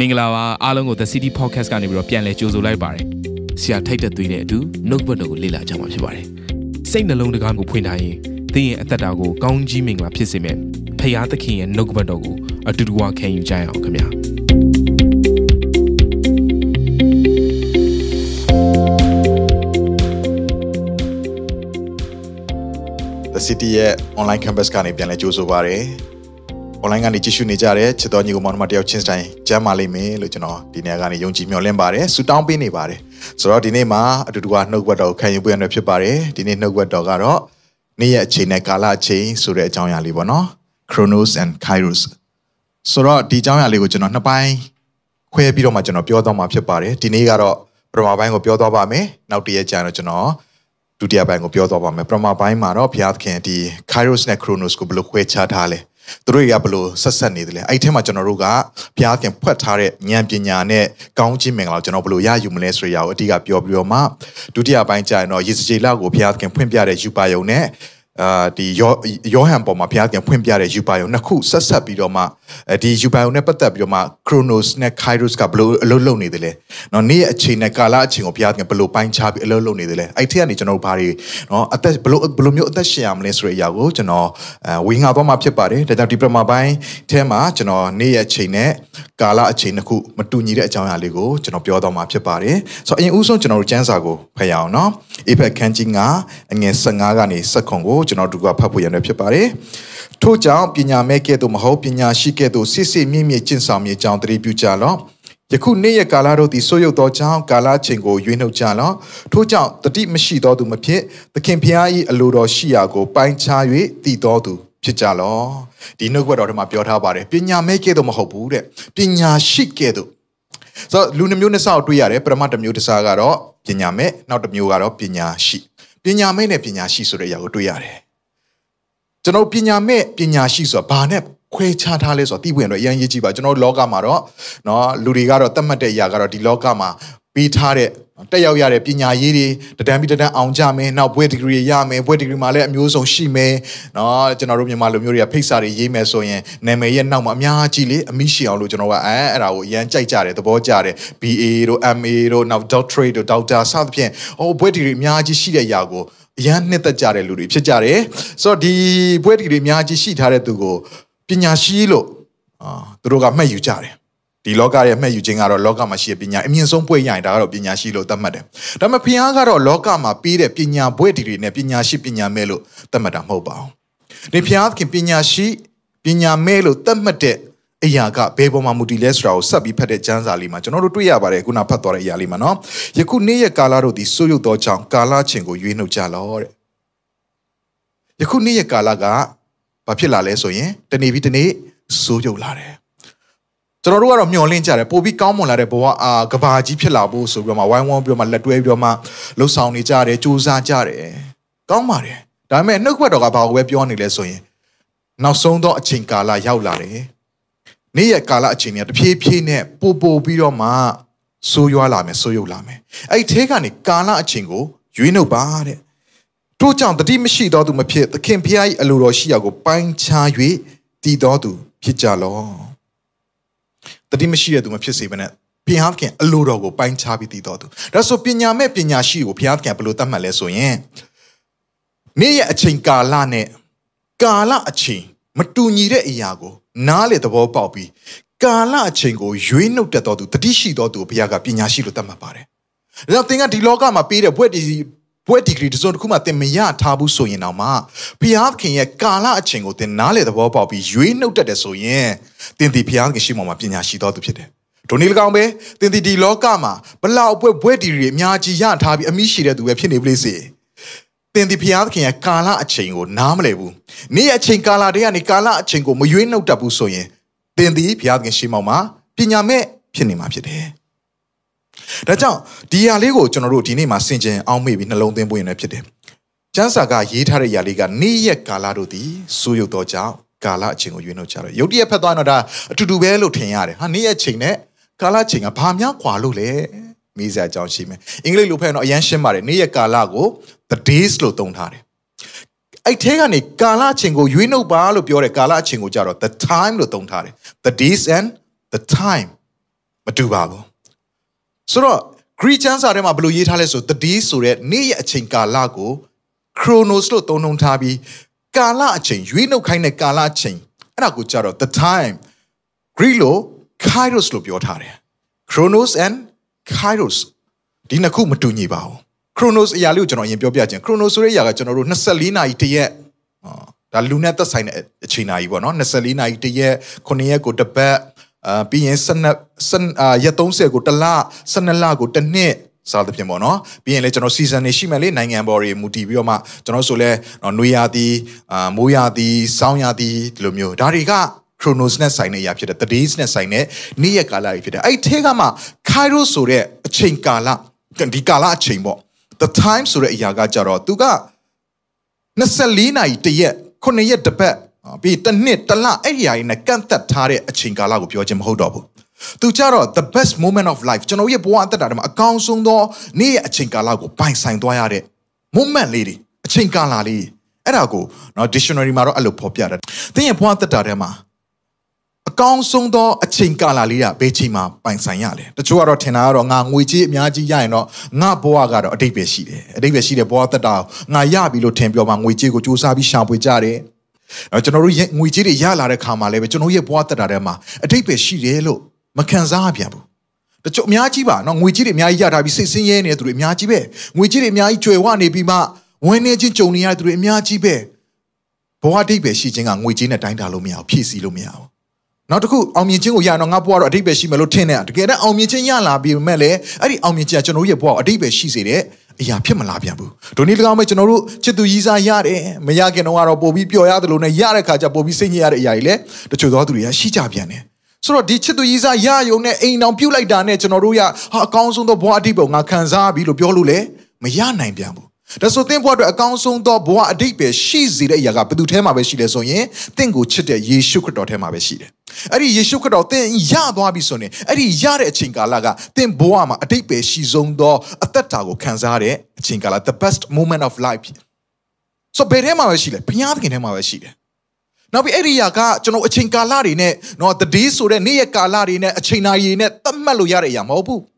မင်္ဂလာပါအားလုံးကို The City Podcast ကနေပြီးတော့ပြန်လည်ကြိုဆိုလိုက်ပါတယ်ဆရာထိုက်တဲ့သွေးနဲ့အတူနှုတ်ဘတ်တော်ကိုလေ့လာကြမှာဖြစ်ပါတယ်စိတ်နှလုံးတကားကိုဖွင့်ထားရင်သင်ရဲ့အသက်တာကိုကောင်းကြီးမင်္ဂလာဖြစ်စေမယ်ဖခင်သခင်ရဲ့နှုတ်ဘတ်တော်ကိုအတူတူဝခံယူကြရအောင်ခင်ဗျာ The City ရဲ့ online campus ကနေပြန်လဲကြိုးဆိုပါရစေ။ online ကနေကြည့်ရှုနေကြတဲ့ချစ်တော်ညီကိုမောင်နှမတယောက်ချင်းတိုင်းကျမ်းမာလိမ့်မယ်လို့ကျွန်တော်ဒီနေ့ကနေယုံကြည်မျှော်လင့်ပါတယ်။ဆုတောင်းပေးနေပါတယ်။ဆိုတော့ဒီနေ့မှာအတူတူကနှုတ်ဘတ်တော်ကိုခံယူပွင့်ရဖြစ်ပါတယ်။ဒီနေ့နှုတ်ဘတ်တော်ကတော့နေ့ရက်အချိန်နဲ့ကာလအချိန်ဆိုတဲ့အကြောင်းအရာလေးပေါ့နော်။ Chronos and Kairos ဆိုတော့ဒီအကြောင်းအရာလေးကိုကျွန်တော်နှစ်ပိုင်းခွဲပြီးတော့မှကျွန်တော်ပြောသွားမှာဖြစ်ပါတယ်။ဒီနေ့ကတော့ပထမပိုင်းကိုပြောသွားပါမယ်။နောက်တစ်ရက်ကျရင်တော့ကျွန်တော်ဒုတိယပိုင်းကိုပြောသွားပါမယ်ပထမပိုင်းမှာတော့ဘုရားသခင်ဒီ Kairos နဲ့ Chronos ကိုဘယ်လိုခွဲခြားထားလဲ သူတို့တွေကဘယ်လိုဆက်ဆက်နေသလဲအဲ့ဒီထဲမှာကျွန်တော်တို့ကဘုရားသခင်ဖွက်ထားတဲ့ဉာဏ်ပညာနဲ့ကောင်းခြင်းမင်္ဂလာကိုကျွန်တော်ဘယ်လိုရယူမလဲဆိုတဲ့အရာကိုအဓိကပြောပြီးတော့မှဒုတိယပိုင်းကျရင်တော့ယေစကြည်လကိုဘုရားသခင်ဖွင့်ပြတဲ့ယူပါယုံနဲ့ အာဒီယောယောဟန်ပေါ်မှာဘုရားသခင်ဖွင့်ပြတဲ့ယူပါယုံနှစ်ခုဆက်ဆက်ပြီးတော့မှဒီယူပါယုံနဲ့ပတ်သက်ပြီးတော့မှ Chronos နဲ့ Kairos ကဘယ်လိုအလုပ်လုပ်နေသလဲ။နော်နေ့ရဲ့အချိန်နဲ့ကာလအချိန်ကိုဘုရားသခင်ဘယ်လိုပိုင်းခြားပြီးအလုပ်လုပ်နေသလဲ။အဲ့ထက်ကနေကျွန်တော်တို့ဘာတွေနော်အသက်ဘယ်လိုဘယ်လိုမျိုးအသက်ရှင်ရမလဲဆိုတဲ့အရာကိုကျွန်တော်ဝေငှသွားမှာဖြစ်ပါတယ်။ဒါကြောင့်ဒီပရမပိုင်းထဲမှာကျွန်တော်နေ့ရဲ့အချိန်နဲ့ကာလအချိန်နှစ်ခုမတူညီတဲ့အကြောင်းအရာလေးကိုကျွန်တော်ပြောသွားမှာဖြစ်ပါတယ်။ဆိုတော့အရင်ဦးဆုံးကျွန်တော်တို့စံစာကိုဖတ်ရအောင်နော်။အေဖက်ခန်းကြီး9 ငယ်15ကနေ7ခွန်ကိုကျွန်တော်တို့ကဖတ်ဖို့ရနေဖြစ်ပါတယ်ထို့ကြောင့်ပညာမဲ့ကဲ့သို့မဟုတ်ပညာရှိကဲ့သို့စစ်စစ်မြင့်မြင့်ကျင့်ဆောင်မြေကြောင်းတတိပြုကြလော့ယခုနေ့ရက်ကာလတို့သည်ဆိုးရုပ်သောကြောင့်ကာလချိန်ကိုရွေးနှုတ်ကြလော့ထို့ကြောင့်တတိမရှိသောသူမဖြစ်သခင်ဖျား၏အလိုတော်ရှိရာကိုပိုင်းခြား၍တည်တော်သူဖြစ်ကြလော့ဒီနှုတ်ဘတ်တော်ထဲမှာပြောထားပါတယ်ပညာမဲ့ကဲ့သို့မဟုတ်ဘူးတဲ့ပညာရှိကဲ့သို့ဆိုတော့လူနှမျိုးနှစ်ဆကိုတွေ့ရတယ်ပရမတ်တစ်မျိုးတစ်စားကတော့ပညာမဲ့နောက်တစ်မျိုးကတော့ပညာရှိ ပညာမဲ့နဲ့ပညာရှိဆိုတဲ့အရာကိုတွေ့ရတယ်ကျွန်တော်ပညာမဲ့ပညာရှိဆိုတာဘာနဲ့ခွဲခြားထားလဲဆိုတော့သိဝင်တော့အရင်ရေးကြည့်ပါကျွန်တော်လောကမှာတော့เนาะလူတွေကတော့တတ်မှတ်တဲ့အရာကတော့ဒီလောကမှာပေးထားတဲ့ တက်ရောက်ရတဲ့ပညာရေးတွေတဒံပြီးတဒံအောင်ကြမယ်နောက်ဘွဲ့ဒီဂရီရမယ်ဘွဲ့ဒီဂရီမှာလည်းအမျိုးစုံရှိမယ်နော်ကျွန်တော်တို့မြန်မာလူမျိုးတွေကဖိတ်စာတွေရေးမယ်ဆိုရင်နာမည်ရဲ့နောက်မှာအများကြီးလေအမိရှိအောင်လို့ကျွန်တော်ကအဲအဲ့ဒါကိုအရန်ကြိုက်ကြတယ်သဘောကျတယ် BA တို့ MA တို့နောက် Doctorate တို့ Doctor စသဖြင့်ဟောဘွဲ့ဒီဂရီအများကြီးရှိတဲ့အရာကိုအရန်နှစ်သက်ကြတဲ့လူတွေဖြစ်ကြတယ်ဆိုတော့ဒီဘွဲ့ဒီဂရီအများကြီးရှိထားတဲ့သူကိုပညာရှိလို့အာသူတို့ကမှတ်ယူကြတယ် ဒီလောကရဲ့မှတ်ယူခြင်းကတော့လောကမှာရှိတဲ့ပညာအမြင့်ဆုံးဘွဲ့ရရင်ဒါကတော့ပညာရှိလို့သတ်မှတ်တယ်။ဒါပေမဲ့ဘုရားကတော့လောကမှာပေးတဲ့ပညာဘွဲ့ဒီတွေနဲ့ပညာရှိပညာမဲ့လို့သတ်မှတ်တာမဟုတ်ပါဘူး။ဒီဘုရားခင်ပညာရှိပညာမဲ့လို့သတ်မှတ်တဲ့အရာကဘယ်ပေါ်မှာမူတည်လဲဆိုတာကိုဆက်ပြီးဖတ်တဲ့ကျမ်းစာလေးမှာကျွန်တော်တို့တွေ့ရပါတယ်ခုနဖတ်သွားတဲ့အရာလေးမှာနော်။ယခုနေ့ရက်ကာလတို့ဒီဆိုးရုပ်သောကြောင့်ကာလချင်းကိုရွေးနှုတ်ကြလောတဲ့။ယခုနေ့ရက်ကာလကဘာဖြစ်လာလဲဆိုရင်တနေ့ပြီးတနေ့ဆိုးရုပ်လာတယ် ကျွန်တော်တို့ကတော့မျှော်လင့်ကြတယ်ပိုပြီးကောင်းမွန်လာတဲ့ဘဝအာကဘာကြီးဖြစ်လာဖို့ဆိုပြီးတော့မှဝိုင်းဝန်းပြီးတော့မှလက်တွဲပြီးတော့မှလှုပ်ဆောင်နေကြတယ်စူးစမ်းကြတယ်ကောင်းပါတယ်ဒါပေမဲ့နှုတ်ခွက်တော်ကဘာကိုပဲပြောနေလဲဆိုရင်နောက်ဆုံးသောအချိန်ကာလရောက်လာတယ်နေ့ရက်ကာလအချိန်တွေကတဖြည်းဖြည်းနဲ့ပို့ပို့ပြီးတော့မှဆိုးရွားလာမယ်ဆိုးရုပ်လာမယ်အဲ့ဒီထဲကနေကာလအချိန်ကိုရွေးနှုတ်ပါတဲ့ထို့ကြောင့်တတိမရှိသောသူမဖြစ်သခင်ဖျား၏အလိုတော်ရှိရာကိုပိုင်းခြား၍တည်တော်သူဖြစ်ကြလော့ တတိမရှိတဲ့သူမဖြစ်စေဘဲနဲ့ဘုရားခင်အလိုတော်ကိုပိုင်းခြားပြီးတည်တော်သူဒါဆိုပညာမဲ့ပညာရှိကိုဘုရားခင်ဘယ်လိုသတ်မှတ်လဲဆိုရင်နေ့ရဲ့အချိန်ကာလနဲ့ကာလအချိန်မတူညီတဲ့အရာကို နားလေသဘောပေါက်ပြီးကာလအချိန်ကိုရွေးနှုတ်တတ်တော်သူတတိရှိတော်သူကိုဘုရားကပညာရှိလို့သတ်မှတ်ပါတယ်။ဒါကြောင့်သင်ကဒီလောကမှာပေးတဲ့ဘွဲ့ဒီ ဘွဲ့ဒီဂရီတစ်စုံတစ်ခုမှသင်မရထားဘူးဆိုရင်တော့မှဘုရားခင်ရဲ့ကာလအချိန်ကိုသင်နားလေသဘောပေါက်ပြီးရွေးနှုတ်တတ်တယ်ဆိုရင်သင်ဒီဘုရားခင်ရှိမှမှာပညာရှိတော်သူဖြစ်တယ်။ဒိုနေလကောင်ပဲသင်ဒီဒီလောကမှာဘလောက်ဘွဲ့ဘွဲ့ဒီဂရီအများကြီးရထားပြီးအမိရှိတဲ့သူပဲဖြစ်နေပလိစေ။သင်ဒီဘုရားသခင်ရဲ့ကာလအချိန်ကိုနားမလည်ဘူး။နေ့အချိန်ကာလတည်းကနေကာလအချိန်ကိုမရွေးနှုတ်တတ်ဘူးဆိုရင်သင်ဒီဘုရားသခင်ရှိမှမှာပညာမဲ့ဖြစ်နေမှာဖြစ်တယ်။ ဒါကြောင့်ဒီຢာလေးကိုကျွန်တော်တို့ဒီနေ့မှာဆင်ခြင်အောင်မေ့ပြီးနှလုံးသွင်းပွင့်ရနေဖြစ်တယ်။ကျမ်းစာကရေးထားတဲ့ຢာလေးကနေ့ရက်ကာလတို့သည်စိုးရုပ်သောကြောင့်ကာလအချိန်ကိုရွေးနှုတ်ကြတယ်။ရုတ်တရက်ဖက်သွားတော့ဒါအတူတူပဲလို့ထင်ရတယ်။ဟာနေ့ရက်ချိန်နဲ့ကာလချိန်ကဘာများကွာလို့လဲ။မေးစရာအကြောင်းရှိမယ်။အင်္ဂလိပ်လိုဖက်တော့အရန်ရှင်းပါတယ်။နေ့ရက်ကာလကို the days လို့သုံးထားတယ်။အဲ့ထဲကနေကာလအချိန်ကိုရွေးနှုတ်ပါလို့ပြောတဲ့ကာလအချိန်ကိုကြတော့ the time လို့သုံးထားတယ် the days and the time မတူပါဘူး ဆိုတော့ Greek ကျမ်းစာထဲမှာဘယ်လိုရေးထားလဲဆို the day ဆိုတဲ့နေ့ရဲ့အချိန်ကာလကို chronos လို့သုံးနှုန်းထားပြီးကာလအချိန်ရွေးနှုတ်ခိုင်းတဲ့ကာလအချိန်အဲ့ဒါကိုကြတော့ the time Greek လို့ kairos လို့ပြောထားတယ် chronos and kairos ဒီနှစ်ခုမတူညီပါဘူး chronos အရာလေးကိုကျွန်တော်အရင်ပြောပြခြင်း chronos ဆိုတဲ့အရာကကျွန်တော်တို့24နာရီတရက်ဒါလူနဲ့သက်ဆိုင်တဲ့အချိန်နာရီပေါ့နော်24နာရီတရက်9ရက်ကိုတစ်ပတ် အာပြီးရင်12ရက်30ကိုတစ်လ12လကိုတစ်နှစ်စားသဖြင့်ပေါ့နော်ပြီးရင်လည်းကျွန်တော် season တွေရှိမယ်လေနိုင်ငံပေါ်တွေမူတည်ပြီးတော့မှကျွန်တော်ဆိုလဲနွေရာသီအာမိုးရာသီစောင်းရာသီဒီလိုမျိုးဒါတွေက chronos နဲ့ဆိုင်တဲ့အရာဖြစ်တယ် the days နဲ့ဆိုင်တဲ့နေ့ရက်ကာလတွေဖြစ်တယ်အဲ့ထဲကမှ kairos ဆိုတဲ့အချိန်ကာလဒီကာလအချိန်ပေါ့ the time ဆိုတဲ့အရာကကြတော့သူက24နာရီတရက်9ရက်တစ်ပတ် နော်ပြီးတစ်နှစ်တစ်လအဲ့ဒီအရာတွေနဲ့ကန့်သက်ထားတဲ့အချိန်ကာလကိုပြောခြင်းမဟုတ်တော့ဘူးသူကြတော့ the best moment of life ကျွန်တော်ရဲ့ဘဝအသက်တာထဲမှာအကောင်းဆုံးသောနေ့ရဲ့အချိန်ကာလကိုပိုင်ဆိုင်သွားရတဲ့ moment လေးတွေအချိန်ကာလလေးအဲ့ဒါကိုနော် dictionary မှာတော့အဲ့လိုဖော်ပြတယ်သင်ရဲ့ဘဝအသက်တာထဲမှာအကောင်းဆုံးသောအချိန်ကာလလေးကဘယ်ချိန်မှာပိုင်ဆိုင်ရလဲတချို့ကတော့ထင်တာကတော့ငါငွေကြေးအများကြီးရရင်တော့ငါဘဝကတော့အတိတ်ပဲရှိတယ်အတိတ်ပဲရှိတဲ့ဘဝသက်တာငါရပြီလို့ထင်ပြောမှငွေကြေးကိုစူးစမ်းပြီးရှာဖွေကြတယ် ကျွန်တော်တို့ငွေကြေးတွေရလာတဲ့ခါမှာလည်းပဲကျွန်တော်ရဲ့ဘဝသက်တာထဲမှာအတိတ်ပဲရှိတယ်လို့မခံစားပြန်ဘူးတချို့အများကြီးပါနော်ငွေကြေးတွေအများကြီးရထားပြီးစိတ်ဆင်းရဲနေတဲ့သူတွေအများကြီးပဲငွေကြေးတွေအများကြီးကျွယ်ဝနေပြီးမှဝင်းနေချင်းကြုံနေရတဲ့သူတွေအများကြီးပဲဘဝအတိတ်ပဲရှိခြင်းကငွေကြေးနဲ့တိုင်းတာလို့မရဘူးဖြည့်ဆည်းလို့မရဘူးနောက်တစ်ခုအောင်မြင်ခြင်းကိုရအောင်ငါဘဝတော့အတိတ်ပဲရှိမယ်လို့ထင်တယ်တကယ်တော့အောင်မြင်ခြင်းရလာပြီးမဲ့လေအဲ့ဒီအောင်မြင်ခြင်းကကျွန်တော်ရဲ့ဘဝအတိတ်ပဲရှိစေတဲ့ အရာဖြစ်မလာပြန်ဘူးဒိုနည်း၎င်းမဲ့ကျွန်တော်တို့ချစ်သူကြီးစားရတယ်မရခင်တော့ကတော့ပို့ပြီးပျော်ရတယ်လို့နဲ့ရတဲ့ခါကျပို့ပြီးစိတ်ညစ်ရတဲ့အရာတွေလည်းတချို့သောသူတွေကရှိကြပြန်တယ်ဆိုတော့ဒီချစ်သူကြီးစားရယုံနဲ့အိမ်အောင်ပြုတ်လိုက်တာနဲ့ကျွန်တော်တို့ရဟာအကောင်းဆုံးသောဘဝအတိတ်ပုံငါခံစားပြီလို့ပြောလို့လေမရနိုင်ပြန်ဘူး ဒါဆိုသင်ဘဝအတွက်အကောင်းဆုံးသောဘဝအတိတ်ပဲရှိစေတဲ့အရာကဘယ်သူထဲမှာပဲရှိလဲဆိုရင်သင်ကိုချစ်တဲ့ယေရှုခရစ်တော်ထဲမှာပဲရှိတယ်။အဲ့ဒီယေရှုခရစ်တော်သင်ရသွားပြီဆိုရင်အဲ့ဒီရတဲ့အချိန်ကာလကသင်ဘဝမှာအတိတ်ပဲရှိဆုံးသောအသက်တာကိုခံစားရတဲ့အချိန်ကာလ the best moment of life ။ဆိုဘယ်ထဲမှာပဲရှိလဲဘုရားသခင်ထဲမှာပဲရှိတယ်။နောက်ပြီးအဲ့ဒီຢာကကျွန်တော်အချိန်ကာလတွေနဲ့နော် the day ဆိုတဲ့နေ့ရက်ကာလတွေနဲ့အချိန်နာရီတွေနဲ့သတ်မှတ်လို့ရတဲ့အရာမဟုတ်ဘူး။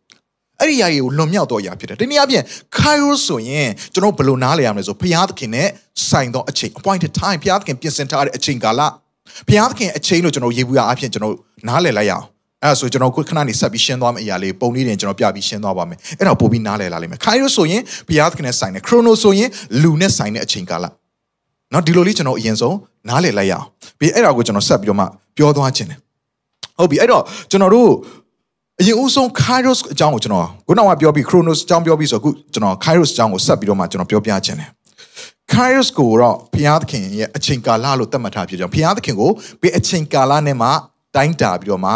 အဲ့ဒီຢာကြီးကိုလွန်မြောက်တော့ຢာဖြစ်တယ်။ဒီနေ့အပြင် Kairos ဆိုရင်ကျွန်တော်ဘယ်လိုနားလည်ရမလဲဆိုဘုရားသခင်နဲ့ဆိုင်သောအချိန် appointed time ဘုရားသခင်ပြင်ဆင်ထားတဲ့အချိန်ကာလဘုရားသခင်အချိန်လို့ကျွန်တော်ရေးဘူးရအဖြစ်ကျွန်တော်နားလည်လိုက်ရအောင်အဲ့ဒါဆိုကျွန်တော်ခုခဏနေဆက်ပြီးရှင်းသွားမယ့်အရာလေးပုံလေးတွေကျွန်တော်ပြပြီးရှင်းသွားပါမယ်အဲ့တော့ပို့ပြီးနားလည်လာလိမ့်မယ် Kairos ဆိုရင်ဘုရားသခင်နဲ့ဆိုင်တဲ့ Chrono ဆိုရင်လူနဲ့ဆိုင်တဲ့အချိန်ကာလနော်ဒီလိုလေးကျွန်တော်အရင်ဆုံးနားလည်လိုက်ရအောင်ပြီးအဲ့ဒါကိုကျွန်တော်ဆက်ပြီးတော့မှပြောသွားခြင်းတယ်ဟုတ်ပြီအဲ့တော့ကျွန်တော်တို့ အရင်ဦးဆုံး Kairos အကြောင်းကိုကျွန်တော်ခုနကပြောပြီး Chronos အကြောင်းပြောပြီးဆိုအခုကျွန်တော် Kairos အကြောင်းကိုဆက်ပြီးတော့မှကျွန်တော်ပြောပြခြင်းတယ် Kairos ကိုတော့ဘုရားသခင်ရဲ့အချိန်ကာလလို့သတ်မှတ်ထားဖြစ်ကြောင်းဘုရားသခင်ကိုဘယ်အချိန်ကာလနဲ့မှတိုင်းတာပြီးတော့မှ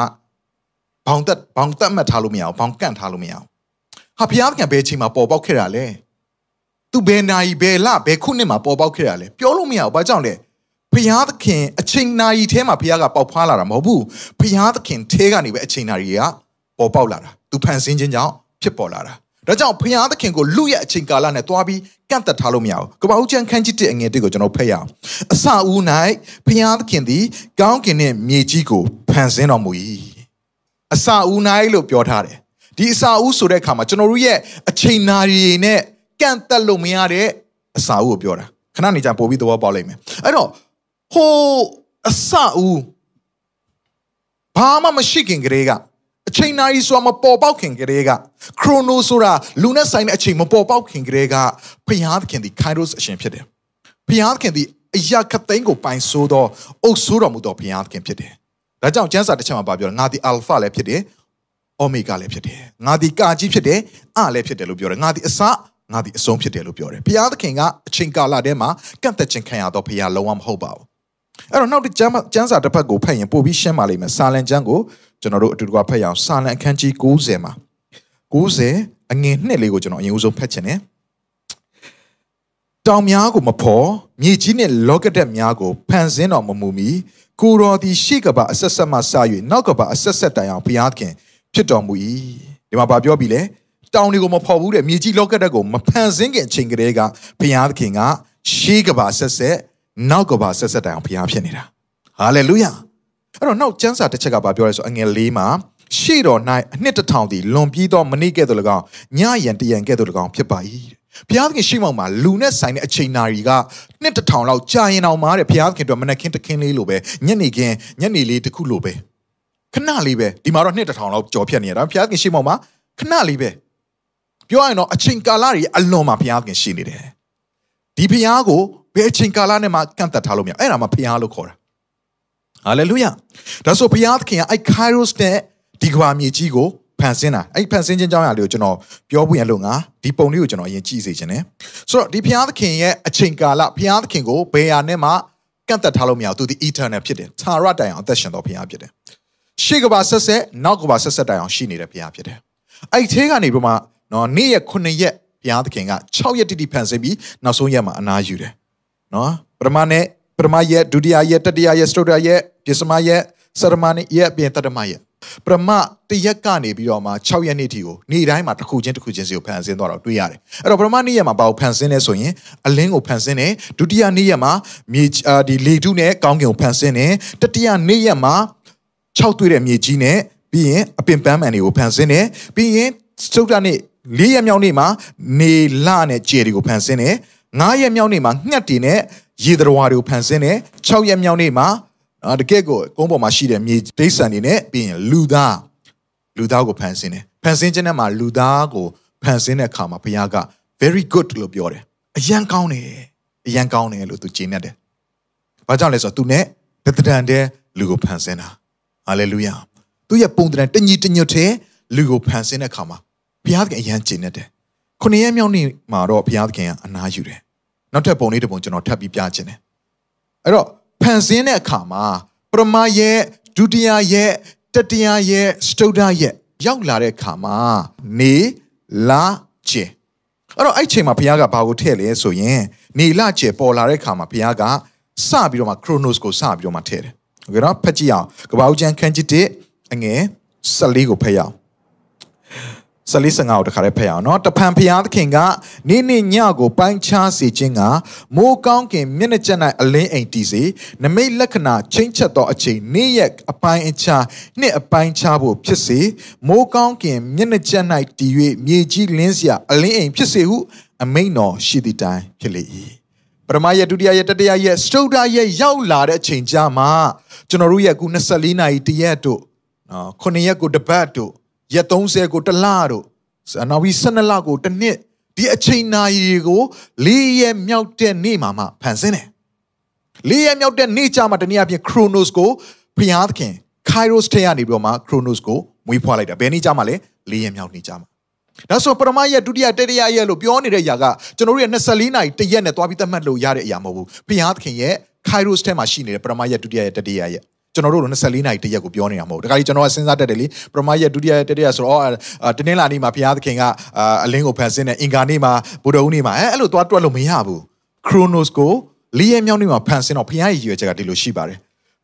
ဘောင်သက်ဘောင်သက်မှတ်ထားလို့မရအောင်ဘောင်ကန့်ထားလို့မရအောင်ဟာဘုရားသခင်ဘယ်အချိန်မှာပေါ်ပေါက်ခဲ့တာလဲသူဘယ်နာရီဘယ်လဘယ်ခုနှစ်မှာပေါ်ပေါက်ခဲ့တာလဲပြောလို့မရဘူးဘာကြောင့်လဲဘုရားသခင်အချိန်နာရီထဲမှာဘုရားကပေါက်ဖွားလာတာမဟုတ်ဘူးဘုရားသခင်ထဲကနေပဲအချိန်နာရီက ပေါ်ပေါက်လာတာသူဖန်ဆင်းခြင်းကြောင့်ဖြစ်ပေါ်လာတာဒါကြောင့်ဖျားသခင်ကိုလူရဲ့အချိန်ကာလနဲ့တွားပြီးကန့်သက်ထားလို့မရဘူးကပ္ပဦးကျမ်းခန်းကြီး1အငယ်1ကိုကျွန်တော်ဖတ်ရအောင်အစဦး၌ဖျားသခင်သည်ကောင်းကင်နှင့်မြေကြီးကိုဖန်ဆင်းတော်မူ၏အစဦး၌လို့ပြောထားတယ်ဒီအစဦးဆိုတဲ့အခါမှာကျွန်တော်တို့ရဲ့အချိန်နာရီနဲ့ကန့်သက်လို့မရတဲ့အစဦးကိုပြောတာခဏနေကြပို့ပြီးသဘောပေါက်လိမ့်မယ်အဲ့တော့ဟိုအစဦးဘာမှမရှိခင်ကလေးက အချိန်နာရီဆိုတာမပေါ်ပေါက်ခင်ကလေးကခရိုနိုဆိုတာလူနဲ့ဆိုင်တဲ့အချိန်မပေါ်ပေါက်ခင်ကလေးကဘုရားသခင်ဒီ Kairos အရှင်ဖြစ်တယ်ဘုရားသခင်ဒီအရာခသိန်းကိုပိုင်ဆိုးသောအုပ်ဆိုးတော်မူသောဘုရားသခင်ဖြစ်တယ်ဒါကြောင့်ကျမ်းစာတစ်ချက်မှာပြောတယ်ငါဒီ Alpha လည်းဖြစ်တယ် Omega လည်းဖြစ်တယ်ငါဒီကာကြီးဖြစ်တယ်အလည်းဖြစ်တယ်လို့ပြောတယ်ငါဒီအစငါဒီအဆုံးဖြစ်တယ်လို့ပြောတယ်ဘုရားသခင်ကအချိန်ကာလထဲမှာကန့်သက်ခြင်းခံရတော့ဘုရားလုံးဝမဟုတ်ပါဘူးအဲ့တော့နောက်တစ်ကျမ်းကျမ်းစာတစ်ဖက်ကိုဖတ်ရင်ပို့ပြီးရှင်းပါလိမ့်မယ်စာလံကျမ်းကို ကျွန်တော်တို့အတူတကွဖတ်ရအောင်စာလံအခန်းကြီး90မှာ90အငယ်နှစ်လေးကိုကျွန်တော်အရင်ဦးဆုံးဖတ်ချင်တယ်တောင်များကိုမဖော်မြေကြီးနှင့်လောကတက်များကိုဖန်ဆင်းတော်မမူမီကိုတော်သည်ရှေ့ကပါအဆက်ဆက်မှစ၍နောက်ကပါအဆက်ဆက်တိုင်အောင်ဘုရားသခင်ဖြစ်တော်မူ၏ဒီမှာဗာပြောပြီလေတောင်တွေကိုမဖော်ဘူးတဲ့မြေကြီးလောကတက်ကိုမဖန်ဆင်းခင်အချိန်ကလေးကဘုရားသခင်ကရှေ့ကပါဆက်ဆက်နောက်ကပါဆက်ဆက်တိုင်အောင်ဘုရားဖြစ်နေတာဟာလေလုယာ အဲ့တော့နောက်ကျမ်းစာတစ်ချက်ကဘာပြောလဲဆိုအငယ်၄မှာရှေ့တော်၌အနှစ်တစ်ထောင်သည်လွန်ပြီးသောမနေ့ကဲ့သို့၎င်းညရန်တရန်ကဲ့သို့၎င်းဖြစ်ပါ၏ဘုရားသခင်ရှေ့မှောက်မှာလူနဲ့ဆိုင်တဲ့အချိန်နာရီကနှစ်တစ်ထောင်လောက်ကြာရင်အောင်မားတဲ့ဘုရားသခင်တို့မနက်ခင်းတခင်းလေးလိုပဲညနေခင်းညနေလေးတစ်ခုလိုပဲခဏလေးပဲဒီမှာတော့နှစ်တစ်ထောင်လောက်ကြော်ဖြတ်နေရတာဘုရားသခင်ရှေ့မှောက်မှာခဏလေးပဲပြောရရင်တော့အချိန်ကာလတွေအလွန်မှာဘုရားသခင်ရှိနေတယ်ဒီဘုရားကိုဘယ်အချိန်ကာလနဲ့မှကန့်သက်ထားလို့မရအဲ့ဒါမှဘုရားလို့ခေါ်တာ ဟာလေလုယာဒါဆိုဘုရားသခင်ကအဲ့ Kairos နဲ့ဒီကဘာမြေကြီးကိုဖန်ဆင်းတာအဲ့ဖန်ဆင်းခြင်းကြောင်းရာလေးကိုကျွန်တော်ပြောပြရင်လို့ငါဒီပုံလေးကိုကျွန်တော်အရင်ကြည့်စေချင်တယ်ဆိုတော့ဒီဘုရားသခင်ရဲ့အချိန်ကာလဘုရားသခင်ကိုဘယ်ဟာနဲ့မှကန့်သက်ထားလို့မရဘူးသူဒီ eternal ဖြစ်တယ်သာရတိုင်အောင်အသက်ရှင်တော်ဘုရားဖြစ်တယ်ရှေ့ကဘာဆက်ဆက်နောက်ကဘာဆက်ဆက်တိုင်အောင်ရှိနေတဲ့ဘုရားဖြစ်တယ်အဲ့ထဲကနေပြီးမှနော်နေ့ရက်9ရက်ဘုရားသခင်က6ရက်တိတိဖန်ဆင်းပြီးနောက်ဆုံးရက်မှာအနားယူတယ်နော်ပထမနဲ့ ပထမရက်ဒုတိယရက်တတိယရက်စတုတ္တရက်ပြစမရက်စရမနေ့ရက်ပြင်တတမရက်ပရမတရက်ကနေပြီးတော့မှ6ရက်နေ့ထိကိုနေ့တိုင်းမှာတစ်ခုချင်းတစ်ခုချင်းစီကိုဖန်ဆင်းသွားတော့တွေ့ရတယ်အဲ့တော့ပရမနေ့ရက်မှာဘာကိုဖန်ဆင်းလဲဆိုရင်အလင်းကိုဖန်ဆင်းတယ်ဒုတိယနေ့ရက်မှာမြေဒီလေထုနဲ့ကောင်းကင်ကိုဖန်ဆင်းတယ်တတိယနေ့ရက်မှာ6တွေ့တဲ့မြေကြီးနဲ့ပြီးရင်အပင်ပန်းမှန်တွေကိုဖန်ဆင်းတယ်ပြီးရင်စတုတ္တနေ့၄ရက်မြောက်နေ့မှာနေလနဲ့ကြယ်တွေကိုဖန်ဆင်းတယ် 9ရက်မြောက်နေ့မှာငှက်တွေနဲ့ရေသရဝါတွေကိုဖန်ဆင်းတယ်6ရက်မြောက်နေ့မှာနော်တကယ့်ကိုကုန်းပေါ်မှာရှိတဲ့မြေဒိတ်ဆန်တွေနဲ့ပြီးရင်လူသားလူသားကိုဖန်ဆင်းတယ်ဖန်ဆင်းခြင်းနဲ့မှာလူသားကိုဖန်ဆင်းတဲ့အခါမှာဘုရားက very good လို့ပြောတယ်အရန်ကောင်းတယ်အရန်ကောင်းတယ်လို့သူကျေနပ်တယ်ဘာကြောင့်လဲဆိုတော့သူနဲ့တသတန်တဲ့လူကိုဖန်ဆင်းတာဟာလေလုယာသူရဲ့ပုံတန်တညီတညွတ်တဲ့လူကိုဖန်ဆင်းတဲ့အခါမှာဘုရားကအရန်ကျေနပ်တယ် ခုနှစ်ရက်မြောက်နေ့မှာတော့ဘုရားသခင်ကအနားယူတယ်နောက်ထပ်ပုံလေးတစ်ပုံကျွန်တော်ထပ်ပြီးပြချင်တယ်အဲ့တော့ဖန်ဆင်းတဲ့အခါမှာပရမရဲ့ဒုတိယရဲ့တတိယရဲ့စတုဒ္ဒရဲ့ရောက်လာတဲ့အခါမှာနေလာကျဲအဲ့တော့အဲ့ချိန်မှာဘုရားကဘာကိုထည့်လဲဆိုရင်နေလာကျဲပေါ်လာတဲ့အခါမှာဘုရားကစပြီးတော့မှ Chronos ကိုစပြီးတော့မှထည့်တယ်ဟုတ်ကဲ့နော်ဖတ်ကြည့်အောင်ကပ္ပဦးကျမ်းခန်းကြီး1အငယ်14ကိုဖတ်ရအောင် ဆလီစငါကိုတခါလေးဖတ်ရအောင်နော်တဖန်ဖျားသခင်ကနေ့နေ့ညကိုပိုင်းခြားစေခြင်းကမိုးကောင်းကင်မျက်နှာကျက်၌အလင်းအိမ်တည်စေနမိတ်လက္ခဏာချင်းချက်သောအချိန်နေ့ရက်အပိုင်းအခြားနှစ်အပိုင်းခြားဖို့ဖြစ်စေမိုးကောင်းကင်မျက်နှာကျက်၌တည်၍မြေကြီးလင်းစရာအလင်းအိမ်ဖြစ်စေဟုအမိန်တော်ရှိသည့်တိုင်ဖြစ်လေ၏ပရမယဒုတိယယတတိယယစတုဒ္ဒယရောက်လာတဲ့အချိန်ကြာမှာကျွန်တော်တို့ရဲ့အခု24နာရီတရက်တို့နော်9ရက်ကိုတပတ်တို့ ရက်30ကိုတစ်လတို့နောက်ပြီး12လကိုတစ်နှစ်ဒီအချိန်နာရီကို၄ရက်မြောက်တဲ့နေ့မှာမှဖန်ဆင်းတယ်၄ရက်မြောက်တဲ့နေ့ကြမှာတနည်းအားဖြင့် Chronos ကိုဘုရားသခင် Kairos ထဲကနေပြီးတော့မှ Chronos ကိုမွေးဖွားလိုက်တာဘယ်နေ့ကြမှာလဲ၄ရက်မြောက်နေ့ကြမှာဒါဆိုပရမရဲ့ဒုတိယတတိယရဲ့လို့ပြောနေတဲ့အရာကကျွန်တော်တို့ရဲ့24နာရီတရက်နဲ့သွားပြီးသတ်မှတ်လို့ရတဲ့အရာမဟုတ်ဘူးဘုရားသခင်ရဲ့ Kairos ထဲမှာရှိနေတဲ့ပရမရဲ့ဒုတိယရဲ့တတိယရဲ့ကျွ န်တော်တို့24နာရီတရက်ကိုပြောနေတာမဟုတ်ဘူးတခါကြီးကျွန်တော်ကစဉ်းစားတတ်တယ်လေပရမရဲ့ဒုတိယတတိယဆိုတော့တနင်္လာနေ့မှာဘုရားသခင်ကအလင်းကိုဖန်ဆင်းတယ်အင်္ဂါနေ့မှာဗုဒ္ဓဦးနေ့မှာအဲအဲ့လိုသွားတွက်လို့မရဘူး Chronos ကိုလေးရက်မြောက်နေ့မှာဖန်ဆင်းတော့ဘုရားရဲ့ရည်ရွယ်ချက်ကဒီလိုရှိပါတယ်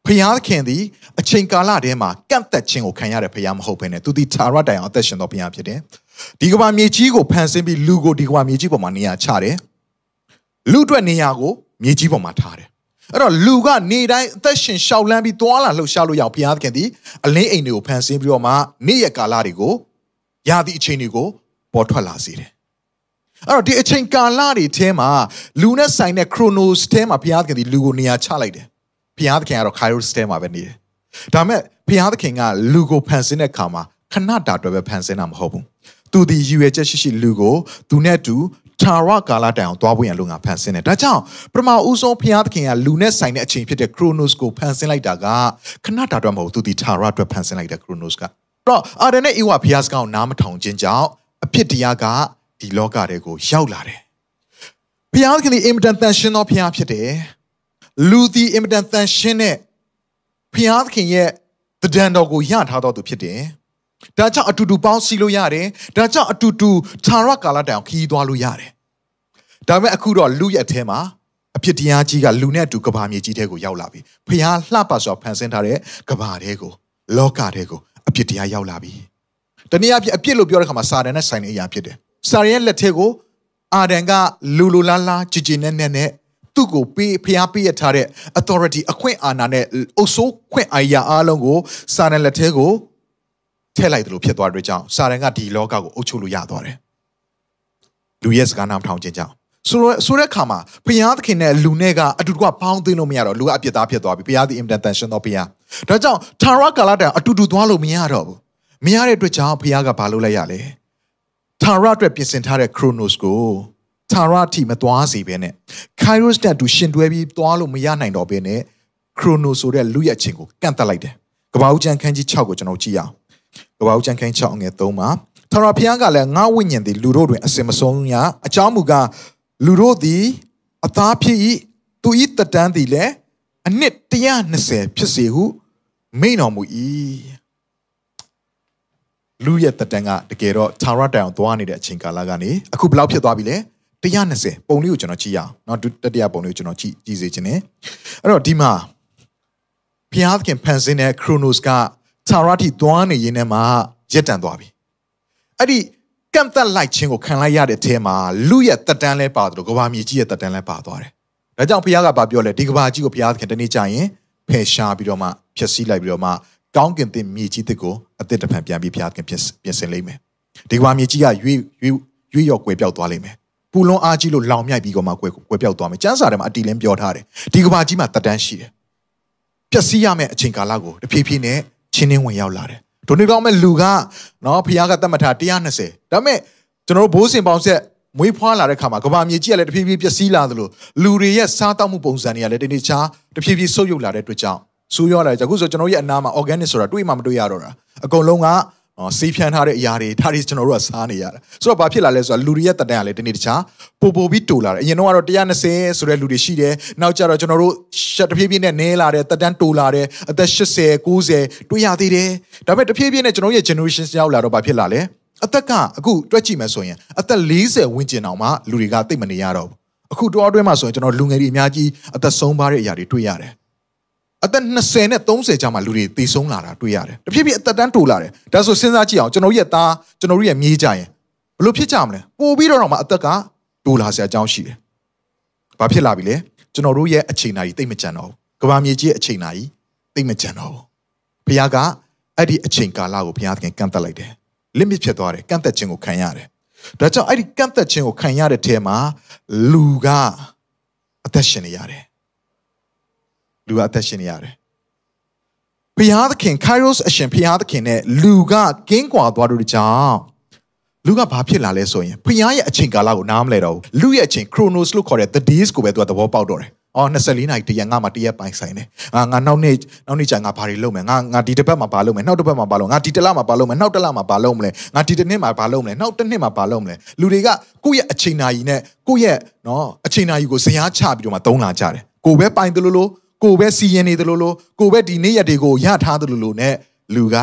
ဘုရားသခင်သည်အချိန်ကာလထဲမှာကန့်သက်ခြင်းကိုခံရတဲ့ဘုရားမဟုတ်ဘဲနဲ့သူသည်သာရတိုင်အောင်အသက်ရှင်တော်ဘုရားဖြစ်တယ်ဒီကဘာမြေကြီးကိုဖန်ဆင်းပြီးလူကိုဒီကဘာမြေကြီးပေါ်မှာနေရာချတယ်လူအတွက်နေရာကိုမြေကြီးပေါ်မှာထားတယ် အဲ့တော့လူကနေတိုင်းအသက်ရှင်ရှောက်လန်းပြီးသွားလာလှုပ်ရှားလို့ရအောင်ဘုရားသခင်သည်အလင်းအိမ်တွေကိုဖန်ဆင်းပြီးတော့မှနေ့ရက်ကာလတွေကိုရာသီအချိန်တွေကိုပေါ်ထွက်လာစေတယ်အဲ့တော့ဒီအချိန်ကာလတွေထဲမှာလူနဲ့ဆိုင်တဲ့ Chronos ထဲမှာဘုရားသခင်ဒီလူကိုနေရာချလိုက်တယ်ဘုရားသခင်ကတော့ Kairos ထဲမှာပဲနေတယ်ဒါမဲ့ဘုရားသခင်ကလူကိုဖန်ဆင်းတဲ့အခါမှာခဏတာအတွက်ပဲဖန်ဆင်းတာမဟုတ်ဘူးသူဒီရည်ရွယ်ချက်ရှိရှိလူကိုသူနဲ့တူ ထာဝရကာလတိုင်အောင်သွားဖို့ရန်လို့ငါဖန်ဆင်းတယ်ဒါကြောင့်ပထမဦးဆုံးဘုရားသခင်ကလူနဲ့ဆိုင်တဲ့အချိန်ဖြစ်တဲ့ Chronos ကိုဖန်ဆင်းလိုက်တာကခဏတာတော့မဟုတ်သူဒီထာဝရအတွက်ဖန်ဆင်းလိုက်တဲ့ Chronos ကတော့အာဒန်နဲ့အေဝါဘုရားစကားကိုနားမထောင်ခြင်းကြောင့်အဖြစ်တရားကဒီလောကထဲကိုရောက်လာတယ်ဘုရားသခင်ဒီအင်မတန်တန်ရှင်းသောဘုရားဖြစ်တယ်လူဒီအင်မတန်တန်ရှင်းတဲ့ဘုရားသခင်ရဲ့တဒံတော်ကိုရထားတော်သူဖြစ်တယ် ဒါကြောင့်အတူတူပေါင်းစည်းလို့ရတယ်ဒါကြောင့်အတူတူခြာရကာလတိုင်အောင်ခီးသွားလို့ရတယ်ဒါပေမဲ့အခုတော့လူရဲ့အထဲမှာအဖြစ်တရားကြီးကလူနဲ့အတူကဘာမြေကြီးထဲကိုရောက်လာပြီဖះလှပစွာဖန်ဆင်းထားတဲ့ကဘာထဲကိုလောကထဲကိုအဖြစ်တရားရောက်လာပြီတနည်းအားဖြင့်အပြစ်လို့ပြောတဲ့ခါမှာစာတန်နဲ့ဆိုင်တဲ့အရာဖြစ်တယ်စာရန်ရဲ့လက်ထဲကိုအာဒန်ကလူလူလားလားကြည်ကြည်နဲ့နဲ့နဲ့သူ့ကိုပေးဖျားပေးရထားတဲ့ authority အခွင့်အာဏာနဲ့အုပ်စိုးခွင့်အာဏာအားလုံးကိုစာရန်လက်ထဲကို ထည့်လိုက်တယ်လို့ဖြစ်သွားတဲ့အတွက်ကြောင့်စာရန်ကဒီလောကကိုအုပ်ချုပ်လို့ရသွားတယ်လူရဲ့စကားနားထောင်ခြင်းကြောင့်ဆိုတော့ဆိုတဲ့ခါမှာဘုရားသခင်နဲ့လူနဲ့ကအတူတူကပေါင်းသိလို့မရတော့လူကအပြစ်သားဖြစ်သွားပြီဘုရားသည်အင်တန်တန်ရှင်တော်ဘုရားဒါကြောင့်ထာဝရကာလတန်အတူတူသွားလို့မရတော့ဘူးမရတဲ့အတွက်ကြောင့်ဘုရားကဘာလုပ်လိုက်ရလဲထာဝရအတွက်ပြင်ဆင်ထားတဲ့ Chronos ကိုထာဝရအထိမသွားစေဘဲနဲ့ Kairos နဲ့အတူရှင်တွဲပြီးသွားလို့မရနိုင်တော့ဘဲနဲ့ Chronos ဆိုတဲ့လူရဲ့အချိန်ကိုကန့်တက်လိုက်တယ်ကပ္ပဦးကျမ်းခန်းကြီး6ကိုကျွန်တော်ကြည့်ရအောင် ကပ္ပဦးကျမ်းခန်း6ငယ်3မှာထာဝရဘုရားကလည်းငါဝိညာဉ်သည်လူတို့တွင်အစင်မဆုံးရအကြောင်းမူကားလူတို့သည်အသားဖြစ်၏သူ၏တတန်းသည်လည်းအနှစ်120ဖြစ်စေဟုမိန်တော်မူ၏လူရဲ့တတန်းကတကယ်တော့ထာဝရတိုင်အောင်သွားနေတဲ့အချိန်ကာလကနေအခုဘယ်လောက်ဖြစ်သွားပြီလဲ120ပုံလေးကိုကျွန်တော်ကြည့်ရအောင်เนาะတတိယပုံလေးကိုကျွန်တော်ကြည့်ကြည့်စေချင်တယ်အဲ့တော့ဒီမှာဘုရားသခင်ဖန်ဆင်းတဲ့ Chronos က ထာဝရတိသွားနေရင်းနဲ့မှရက်တန်သွားပြီအဲ့ဒီကန့်သက်လိုက်ခြင်းကိုခံလိုက်ရတဲ့အထဲမှာလူရဲ့တက်တန်းလဲပါတယ်လို့ကဘာမြေကြီးရဲ့တက်တန်းလဲပါသွားတယ်။ဒါကြောင့်ဘုရားကပြောလဲဒီကဘာကြီးကိုဘုရားသခင်တနေ့ကျရင်ဖယ်ရှားပြီးတော့မှဖျက်ဆီးလိုက်ပြီးတော့မှကောင်းကင်တင်မြေကြီးတစ်ကိုအသစ်တစ်ဖန်ပြန်ပြီးဘုရားသခင်ပြင်ဆင်လိမ့်မယ်။ဒီကဘာမြေကြီးကရွေ့ရွေ့ရွေ့ရော်ကွယ်ပြောက်သွားလိမ့်မယ်။ပူလွန်အားကြီးလို့လောင်မြိုက်ပြီးတော့မှကွယ်ကွယ်ပြောက်သွားမယ်။ကျမ်းစာထဲမှာအတီလင်းပြောထားတယ်။ဒီကဘာကြီးမှာတက်တန်းရှိတယ်။ပျက်စီးရမယ့်အချိန်ကာလကိုတဖြည်းဖြည်းနဲ့ ချင်းနှင်းဝင်ရောက်လာတယ်။ဒိုနေတော့မဲ့လူကနော်ဘုရားကတတ်မှတ်ထား120ဒါပေမဲ့ကျွန်တော်တို့ဘိုးစင်ပေါင်းဆက်မွေးဖွားလာတဲ့ခါမှာကဘာမြေကြီးကလည်းတဖြည်းဖြည်းပျက်စီးလာသလိုလူတွေရဲ့စားတောက်မှုပုံစံတွေကလည်းတနေ့ချာတဖြည်းဖြည်းဆုတ်ယုတ်လာတဲ့အတွက်ကြောင့်ဆိုးရွားလာကြအခုဆိုကျွန်တော်ရဲ့အနာမှာ organic ဆိုတာတွေးမှမတွေးရတော့တာအကုန်လုံးက နော်စီးဖြန်းထားတဲ့အရာတွေဒါတွေကျွန်တော်တို့ကစားနေရတာဆိုတော့ဘာဖြစ်လာလဲဆိုတော့လူတွေရဲ့တတန်ကလည်းတနေ့တခြားပို့ပို့ပြီးတူလာတယ်အရင်တော့ကတော့120ဆိုတဲ့လူတွေရှိတယ်နောက်ကျတော့ကျွန်တော်တို့ရှက်တဖြည်းဖြည်းနဲ့နည်းလာတယ်တတန်တူလာတယ်အသက်80 90တွေးရသေးတယ်ဒါပေမဲ့တဖြည်းဖြည်းနဲ့ကျွန်တော်ရဲ့ generation ရောက်လာတော့ဘာဖြစ်လာလဲအသက်ကအခုတွက်ကြည့်မယ်ဆိုရင်အသက်40ဝန်းကျင်အောင်မှလူတွေကသိမနေရတော့ဘူးအခုတောအတွင်းမှာဆိုရင်ကျွန်တော်လူငယ်တွေအများကြီးအသက်ဆုံးပါတဲ့အရာတွေတွေ့ရတယ် အသက်20နဲ့30ကြာမှလူတွေသေဆုံးလာတာတွေ့ရတယ်တဖြည်းဖြည်းအသက်တန်းတိုးလာတယ်ဒါဆိုစဉ်းစားကြည့်အောင်ကျွန်တော်ရဲ့သားကျွန်တော်ရဲ့မြေးကြရင်ဘလို့ဖြစ်ကြမလဲပို့ပြီးတော့မှအသက်ကတိုးလာစရာအကြောင်းရှိတယ်ဘာဖြစ်လာပြီလဲကျွန်တော်တို့ရဲ့အချိန်နာကြီးတိတ်မကြံတော့ဘူးကဘာမြေကြီးရဲ့အချိန်နာကြီးတိတ်မကြံတော့ဘူးဘုရားကအဲ့ဒီအချိန်ကာလကိုဘုရားသခင်ကန့်သက်လိုက်တယ် limit ဖြစ်သွားတယ်ကန့်သက်ခြင်းကိုခံရတယ်ဒါကြောင့်အဲ့ဒီကန့်သက်ခြင်းကိုခံရတဲ့ထဲမှာလူကအသက်ရှင်နေရတယ် လူကအသက်ရှင်နေရတယ်ဘုရားသခင် Kairos အရှင်ဘုရားသခင်နဲ့လူကကင်းကွာသွားတဲ့ကြောင့်လူကဘာဖြစ်လာလဲဆိုရင်ဘုရားရဲ့အချိန်ကာလကိုနားမလဲတော့ဘူးလူရဲ့အချိန် Chronos လို့ခေါ်တဲ့ the days ကိုပဲသူကသဘောပေါက်တော့တယ်အော်24နိုင်တရက်ငါမှတရက်ပိုင်ဆိုင်တယ်ငါငါနောက်နေ့နောက်နေ့ကျရင်ငါဘာတွေလုပ်မယ်ငါငါဒီတစ်ပတ်မှာဘာလုပ်မယ်နောက်တစ်ပတ်မှာဘာလုပ်ငါဒီတစ်လမှာဘာလုပ်မယ်နောက်တစ်လမှာဘာလုပ်မလဲငါဒီတစ်နှစ်မှာဘာလုပ်မလဲနောက်တစ်နှစ်မှာဘာလုပ်မလဲလူတွေကကိုယ့်ရဲ့အချိန်နာရီနဲ့ကိုယ့်ရဲ့နော်အချိန်နာရီကိုဇရာချပြီးတော့မှသုံးလာကြတယ်ကိုပဲပိုင်တယ်လို့လို့ ကိုပဲစီရင်နေတယ်လို့လို့ကိုပဲဒီနေ့ရက်တွေကိုရထားတယ်လို့လို့ ਨੇ လူက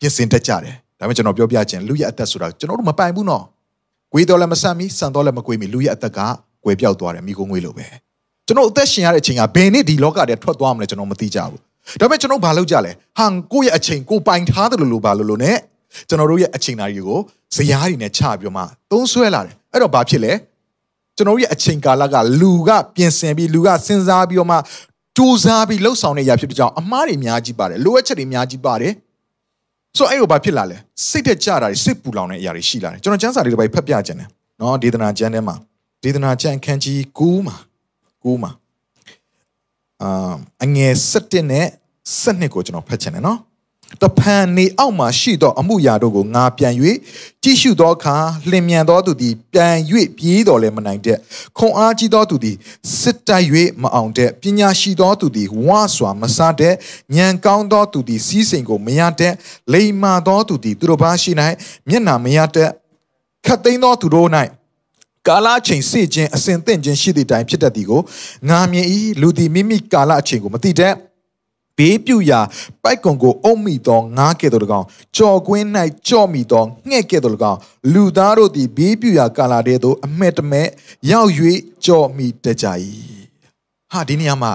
ပြင်ဆင်တတ်ကြတယ်ဒါပေမဲ့ကျွန်တော်ပြောပြခြင်းလူရဲ့အသက်ဆိုတာကျွန်တော်တို့မပိုင်ဘူးနော်။ကိုယ်တော်လည်းမဆန့်မီဆန်တော်လည်းမကွေးမီလူရဲ့အသက်ကကွယ်ပြောက်သွားတယ်မိကုံးငွေလိုပဲ။ကျွန်တော်အသက်ရှင်ရတဲ့အချိန်ကဘယ်နေ့ဒီလောကထဲထွက်သွားမလဲကျွန်တော်မသိကြဘူးဒါပေမဲ့ကျွန်တော်ဘာလုပ်ကြလဲဟန်ကိုယ့်ရဲ့အချိန်ကိုပိုင်ထားတယ်လို့လို့ဘာလို့လို့ ਨੇ ကျွန်တော်တို့ရဲ့အချိန်နာရီကိုဇရာတွေနဲ့ချပြီးမှသုံးဆွဲလာတယ်အဲ့တော့ဘာဖြစ်လဲကျွန်တော်ရဲ့အချိန်ကာလကလူကပြင်ဆင်ပြီးလူကစဉ်းစားပြီးတော့မှ စူးစမ်းပြီးလှုပ်ဆောင်နေရဖြစ်တဲ့ကြောင့်အမားတွေအများကြီးပါတယ်လိုအပ်ချက်တွေအများကြီးပါတယ်ဆိုအဲ့တော့ဘာဖြစ်လာလဲစိတ်တက်ကြတာတွေစိတ်ပူလောင်တဲ့အရာတွေရှိလာတယ်ကျွန်တော်ကျမ်းစာတွေတစ်ပိုက်ဖတ်ပြခြင်းတယ်နော်ဒေသနာကျမ်းထဲမှာဒေသနာကျမ်းခန်းကြီး9မှာ9မှာအာအငယ်7နဲ့7ကိုကျွန်တော်ဖတ်ချင်တယ်နော် တဖန်နေအောက်မှာရှိသောအမှုရာတို့ကိုငါပြန်၍ကြည့်ရှုသောအခါလင်မြန်သောသူသည်ပြန်၍ပြေးတော်လည်းမနိုင်တဲ့ခွန်အားကြီးသောသူသည်စစ်တိုက်၍မအောင်တဲ့ပညာရှိသောသူသည်ဝါစွာမဆတဲ့ဉာဏ်ကောင်းသောသူသည်စီးစိမ်ကိုမရတဲ့လိမ္မာသောသူသည်သူတို့ဘာရှိ၌မျက်နာမရတဲ့ခတ်သိမ်းသောသူတို့၌ကာလအချိန်စေခြင်းအစဉ်သင့်ခြင်းရှိသည့်တိုင်ဖြစ်တတ်သည်ကိုငါမြင်၏လူသည်မိမိကာလအချိန်ကိုမသိတတ် ဘေးပြူရာပိုက်ကွန်ကိုအုံမိသောငါးကဲ့သို့၎င်းကြော်ကွင်း၌ကြော့မိသောငှဲ့ကဲ့သို့၎င်းလူသားတို့သည်ဘေးပြူရာကာလာတဲ့သို့အမဲ့တမဲ့ရောက်၍ကြော့မိတကြ၏ဟာဒီနေရာမှာ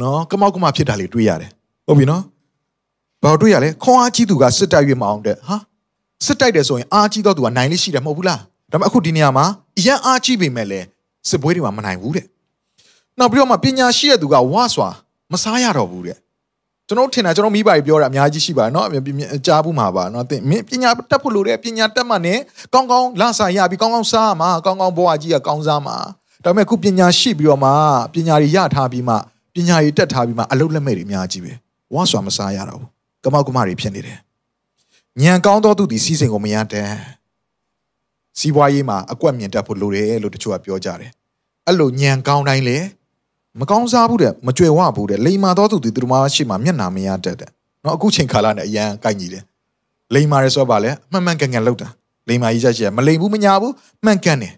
နော်ကမောက်ကမဖြစ်တာလေးတွေ့ရတယ်ဟုတ်ပြီနော်ဘာတွေ့ရလဲခွန်အားကြီးသူကစစ်တိုက်၍မအောင်တဲ့ဟာစစ်တိုက်တယ်ဆိုရင်အားကြီးတော့သူကနိုင်လေးရှိတယ်မဟုတ်ဘူးလားဒါပေမဲ့အခုဒီနေရာမှာအရန်အားကြီးပေမဲ့လည်းစစ်ပွဲတွေမှာမနိုင်ဘူးတဲ့နောက်ပြီးတော့မှပညာရှိတဲ့သူကဝါစွာမစားရတော့ဘူးတဲ့ ကျွန် ကျွန်တော်ထင်တာကျွန်တော်မိဘတွေပြောတာအများကြီးရှိပါတယ်เนาะကြားဘူးမှာပါเนาะသင်မင်းပညာတက်ဖို့လိုတယ်ပညာတက်မှနဲ့ကောင်းကောင်းလဆာရပြီးကောင်းကောင်းစားမှာကောင်းကောင်းဘဝကြီးကကောင်းစားမှာဒါပေမဲ့ခုပညာရှိပြီးတော့မှပညာတွေရထားပြီးမှပညာတွေတက်ထားပြီးမှအလုပ်လက်မဲ့တွေအများကြီးပဲဝါဆွာမစားရတော့ဘူးကမောက်ကမတွေဖြစ်နေတယ်ညံကောင်းသောသူဒီစီစဉ်ကိုမရတဲ့စီးပွားရေးမှာအကွက်မြင်တတ်ဖို့လိုတယ်လို့တချို့ကပြောကြတယ်အဲ့လိုညံကောင်းတိုင်းလေ မကောင်းစားဘူးတဲ့မကြွယ်ဝဘူးတဲ့လိမ္မာတော်သူသူတို့မှရှိမှမျက်နာမရတတ်တဲ့နော်အခုချိန်ကာလနဲ့အရန်ကိုက်ညီတယ်လိမ္မာရဲဆိုပါလေမှန်မှန်ကန်ကန်လောက်တာလိမ္မာကြီးချက်ချက်မလိမ်ဘူးမညာဘူးမှန်ကန်တယ်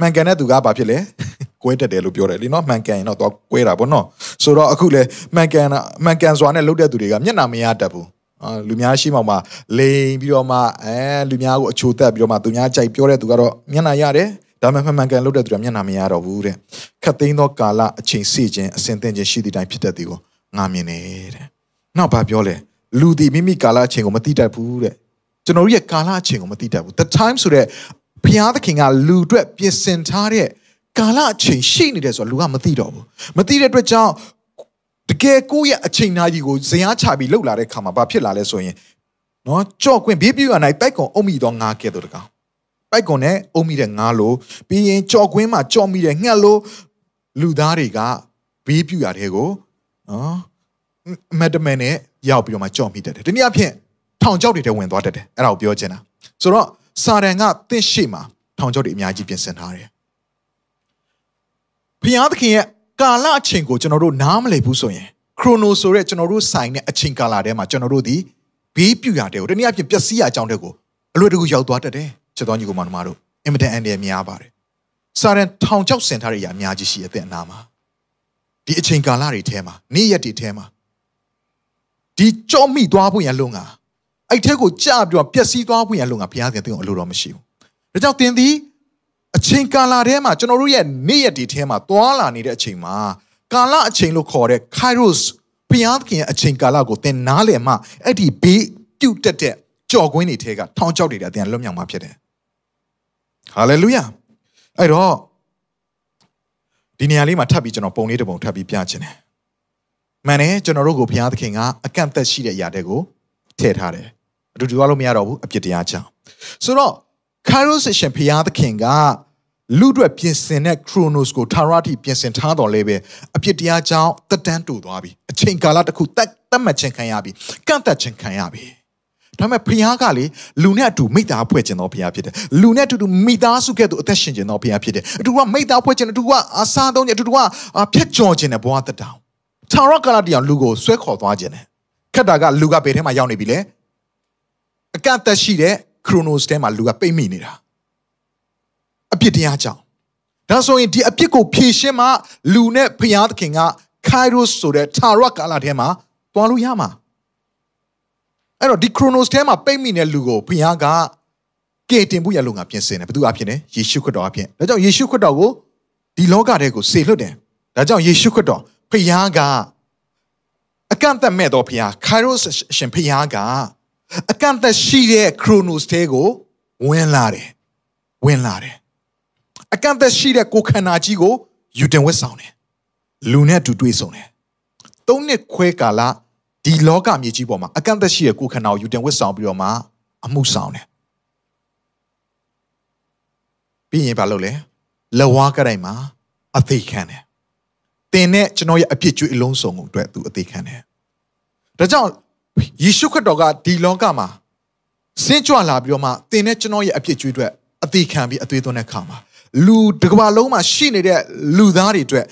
မှန်ကန်တဲ့သူကဘာဖြစ်လဲကွဲတက်တယ်လို့ပြောတယ်လीနော်မှန်ကန်ရင်တော့သွားကွဲတာပေါ့နော်ဆိုတော့အခုလေမှန်ကန်မှန်ကန်စွာနဲ့လုပ်တဲ့သူတွေကမျက်နာမရတတ်ဘူးလူများရှိမှမှလိမ်ပြီးတော့မှအဲလူများကိုအချိုတက်ပြီးတော့မှသူများကြိုက်ပြောတဲ့သူကတော့မျက်နှာရတယ် ဒါမှမဟုတ်မှန်ကန်လုပ်တဲ့သူကမျက်နှာမရတော့ဘူးတဲ့ခတ်သိမ်းသောကာလအချိန်စေခြင်းအစဉ်သင်ခြင်းရှိသည့်တိုင်ဖြစ်တတ်သည်ကိုငါမြင်နေတဲ့နောက်ဘာပြောလဲလူဒီမိမိကာလအချိန်ကိုမသိတတ်ဘူးတဲ့ကျွန်တော်တို့ရဲ့ကာလအချိန်ကိုမသိတတ်ဘူး the time ဆိုတဲ့ဘုရားသခင်ကလူအတွက်ပြင်ဆင်ထားတဲ့ကာလအချိန်ရှိနေတယ်ဆိုတော့လူကမသိတော့ဘူးမသိတဲ့အတွက်ကြောင့်တကယ်ကိုယ့်ရဲ့အချိန်နာကြီးကိုဇရာချပြီးလှုပ်လာတဲ့ခါမှာဘာဖြစ်လာလဲဆိုရင်နော်ကြော့ကွင်းဘေးပြူရနိုင်တိုက်ကွန်အုံမိတော့ငါကဲ့သို့တကောင် ပိုက်ကွန်နဲ့အုံမိတဲ့ငါလို့ပြီးရင်ကြော်ကွင်းမှာကြော်မိတဲ့ငှက်လို့လူသားတွေကဘေးပြူရတဲ့ကိုနော်မက်ဒမန်နဲ့ရောက်ပြီးတော့မှကြော်မိတတ်တယ်ဒီနေ့အဖြစ်ထောင်ချောက်တွေထဲဝင်သွားတတ်တယ်အဲ့ဒါကိုပြောချင်တာဆိုတော့စာရန်ကတင့်ရှိမှာထောင်ချောက်တွေအများကြီးပြင်ဆင်ထားတယ်ဘုရားသခင်ရဲ့ကာလအချိန်ကိုကျွန်တော်တို့နားမလည်ဘူးဆိုရင်ခရိုနိုဆိုတဲ့ကျွန်တော်တို့ဆိုင်တဲ့အချိန်ကာလထဲမှာကျွန်တော်တို့ဒီဘေးပြူရတဲ့ကိုတနည်းအားဖြင့်ပျက်စီးရအကြောင်းတဲ့ကိုအလွယ်တကူရောက်သွားတတ်တယ် ချစ်တော်ညီကောင်မတို့အင်မတန်အန်တယ်များပါတယ်စာရန်ထောင်ချောက်ဆင်ထားတဲ့အရာအများကြီးရှိအသက်အနာမှာဒီအချိန်ကာလတွေထဲမှာနေ့ရက်တွေထဲမှာဒီကြောမိသွားဖို့ရန်လုံငါအဲ့ထက်ကိုကြပြီးတော့ပျက်စီးသွားဖို့ရန်လုံငါဘုရားသခင်တင်အောင်အလိုတော်မရှိဘူးဒါကြောင့်သင်သည်အချိန်ကာလထဲမှာကျွန်တော်တို့ရဲ့နေ့ရက်တွေထဲမှာသွားလာနေတဲ့အချိန်မှာကာလအချိန်လို့ခေါ်တဲ့ Kairos ဘုရားသခင်ရဲ့အချိန်ကာလကိုသင်နားလည်မှအဲ့ဒီဘေးပြုတ်တက်တဲ့ကြော်ကွင်းတွေထဲကထောင်ချောက်တွေကသင်လွတ်မြောက်မှာဖြစ်တယ် ဟာလေလုယာအဲ့တော့ဒီနေရာလေးမှာထပ်ပြီးကျွန်တော်ပုံလေးတစ်ပုံထပ်ပြီးပြချင်တယ်မှန်တယ်ကျွန်တော်တို့ကိုဘုရားသခင်ကအကန့်အသတ်ရှိတဲ့အရာတွေကိုထည့်ထားတယ်အတူတူရလို့မရတော့ဘူးအပြစ်တရားကြောင့်ဆိုတော့ Kairos session ဘုရားသခင်ကလူတွေပြင်ဆင်တဲ့ Chronos ကို Tarati ပြင်ဆင်ထားတော်လဲပဲအပြစ်တရားကြောင့်တက်တန်းတူသွားပြီအချိန်ကာလတစ်ခုတက်တက်မှတ်ခြင်းခံရပြီကန့်သက်ခြင်းခံရပြီ ဒါပေမဲ့ဖခင်ကလေလူနဲ့အတူမိသားဖွဲ့ခြင်းတော်ဖခင်ဖြစ်တယ်လူနဲ့အတူတူမိသားစုကဲ့သို့အသက်ရှင်ခြင်းတော်ဖခင်ဖြစ်တယ်အတူကမိသားဖွဲ့ခြင်းအတူကအစားသုံးခြင်းအတူကဖြတ်ကျော်ခြင်းနဲ့ဘဝတက်တောင်ထာဝရကာလတရားလူကိုဆွဲခေါ်သွားခြင်းနဲ့ခက်တာကလူကဘယ်ထဲမှာရောက်နေပြီလဲအကန့်အသတ်ရှိတဲ့ chronos ထဲမှာလူကပိတ်မိနေတာအပြစ်တရားကြောင့်ဒါဆိုရင်ဒီအပြစ်ကိုဖြေရှင်းမှလူနဲ့ဖခင်သခင်က kairos ဆိုတဲ့ထာဝရကာလထဲမှာတွားလို့ရမှာ အဲ့တော့ဒီ chronos ထဲမှာပိတ်မိတဲ့လူကိုဘုရားကကယ်တင်ဖို့ရလုံငါပြင်ဆင်တယ်ဘယ်သူအဖြစ်လဲယေရှုခရစ်တော်အဖြစ်ဒါကြောင့်ယေရှုခရစ်တော်ကိုဒီလောကထဲကိုစေလွှတ်တယ်ဒါကြောင့်ယေရှုခရစ်တော်ဘုရားကအကန့်အသတ်မဲ့တော်ဘုရား kairos ရှင်ဘုရားကအကန့်အသတ်ရှိတဲ့ chronos ထဲကိုဝင်လာတယ်ဝင်လာတယ်အကန့်အသတ်ရှိတဲ့ကိုခန္ဓာကြီးကိုယူတင်ဝတ်ဆောင်တယ်လူနဲ့တူတွေ့ဆုံတယ်သုံးနှစ်ခွဲကာလ ဒီလောကမြေကြီးပေါ်မှာအကန့်အသတ်ရှိတဲ့ကိုယ်ခန္ဓာကိုယူတင်ဝတ်ဆောင်ပြီးတော့မှအမှုဆောင်တယ်ပြီးရင်ဘာလုပ်လဲလဝါကတိုင်းမှာအသေးခံတယ်တင်နဲ့ကျွန်တော်ရဲ့အပြစ်ကြွေးအလုံးစုံကိုအတွက်သူအသေးခံတယ်ဒါကြောင့်ယေရှုခရစ်တော်ကဒီလောကမှာဆင်းကြွလာပြီးတော့မှတင်နဲ့ကျွန်တော်ရဲ့အပြစ်ကြွေးအတွက်အသေးခံပြီးအသွေးသွင်းတဲ့ခါမှာလူတစ်ကမ္ဘာလုံးမှာရှိနေတဲ့လူသားတွေအတွက်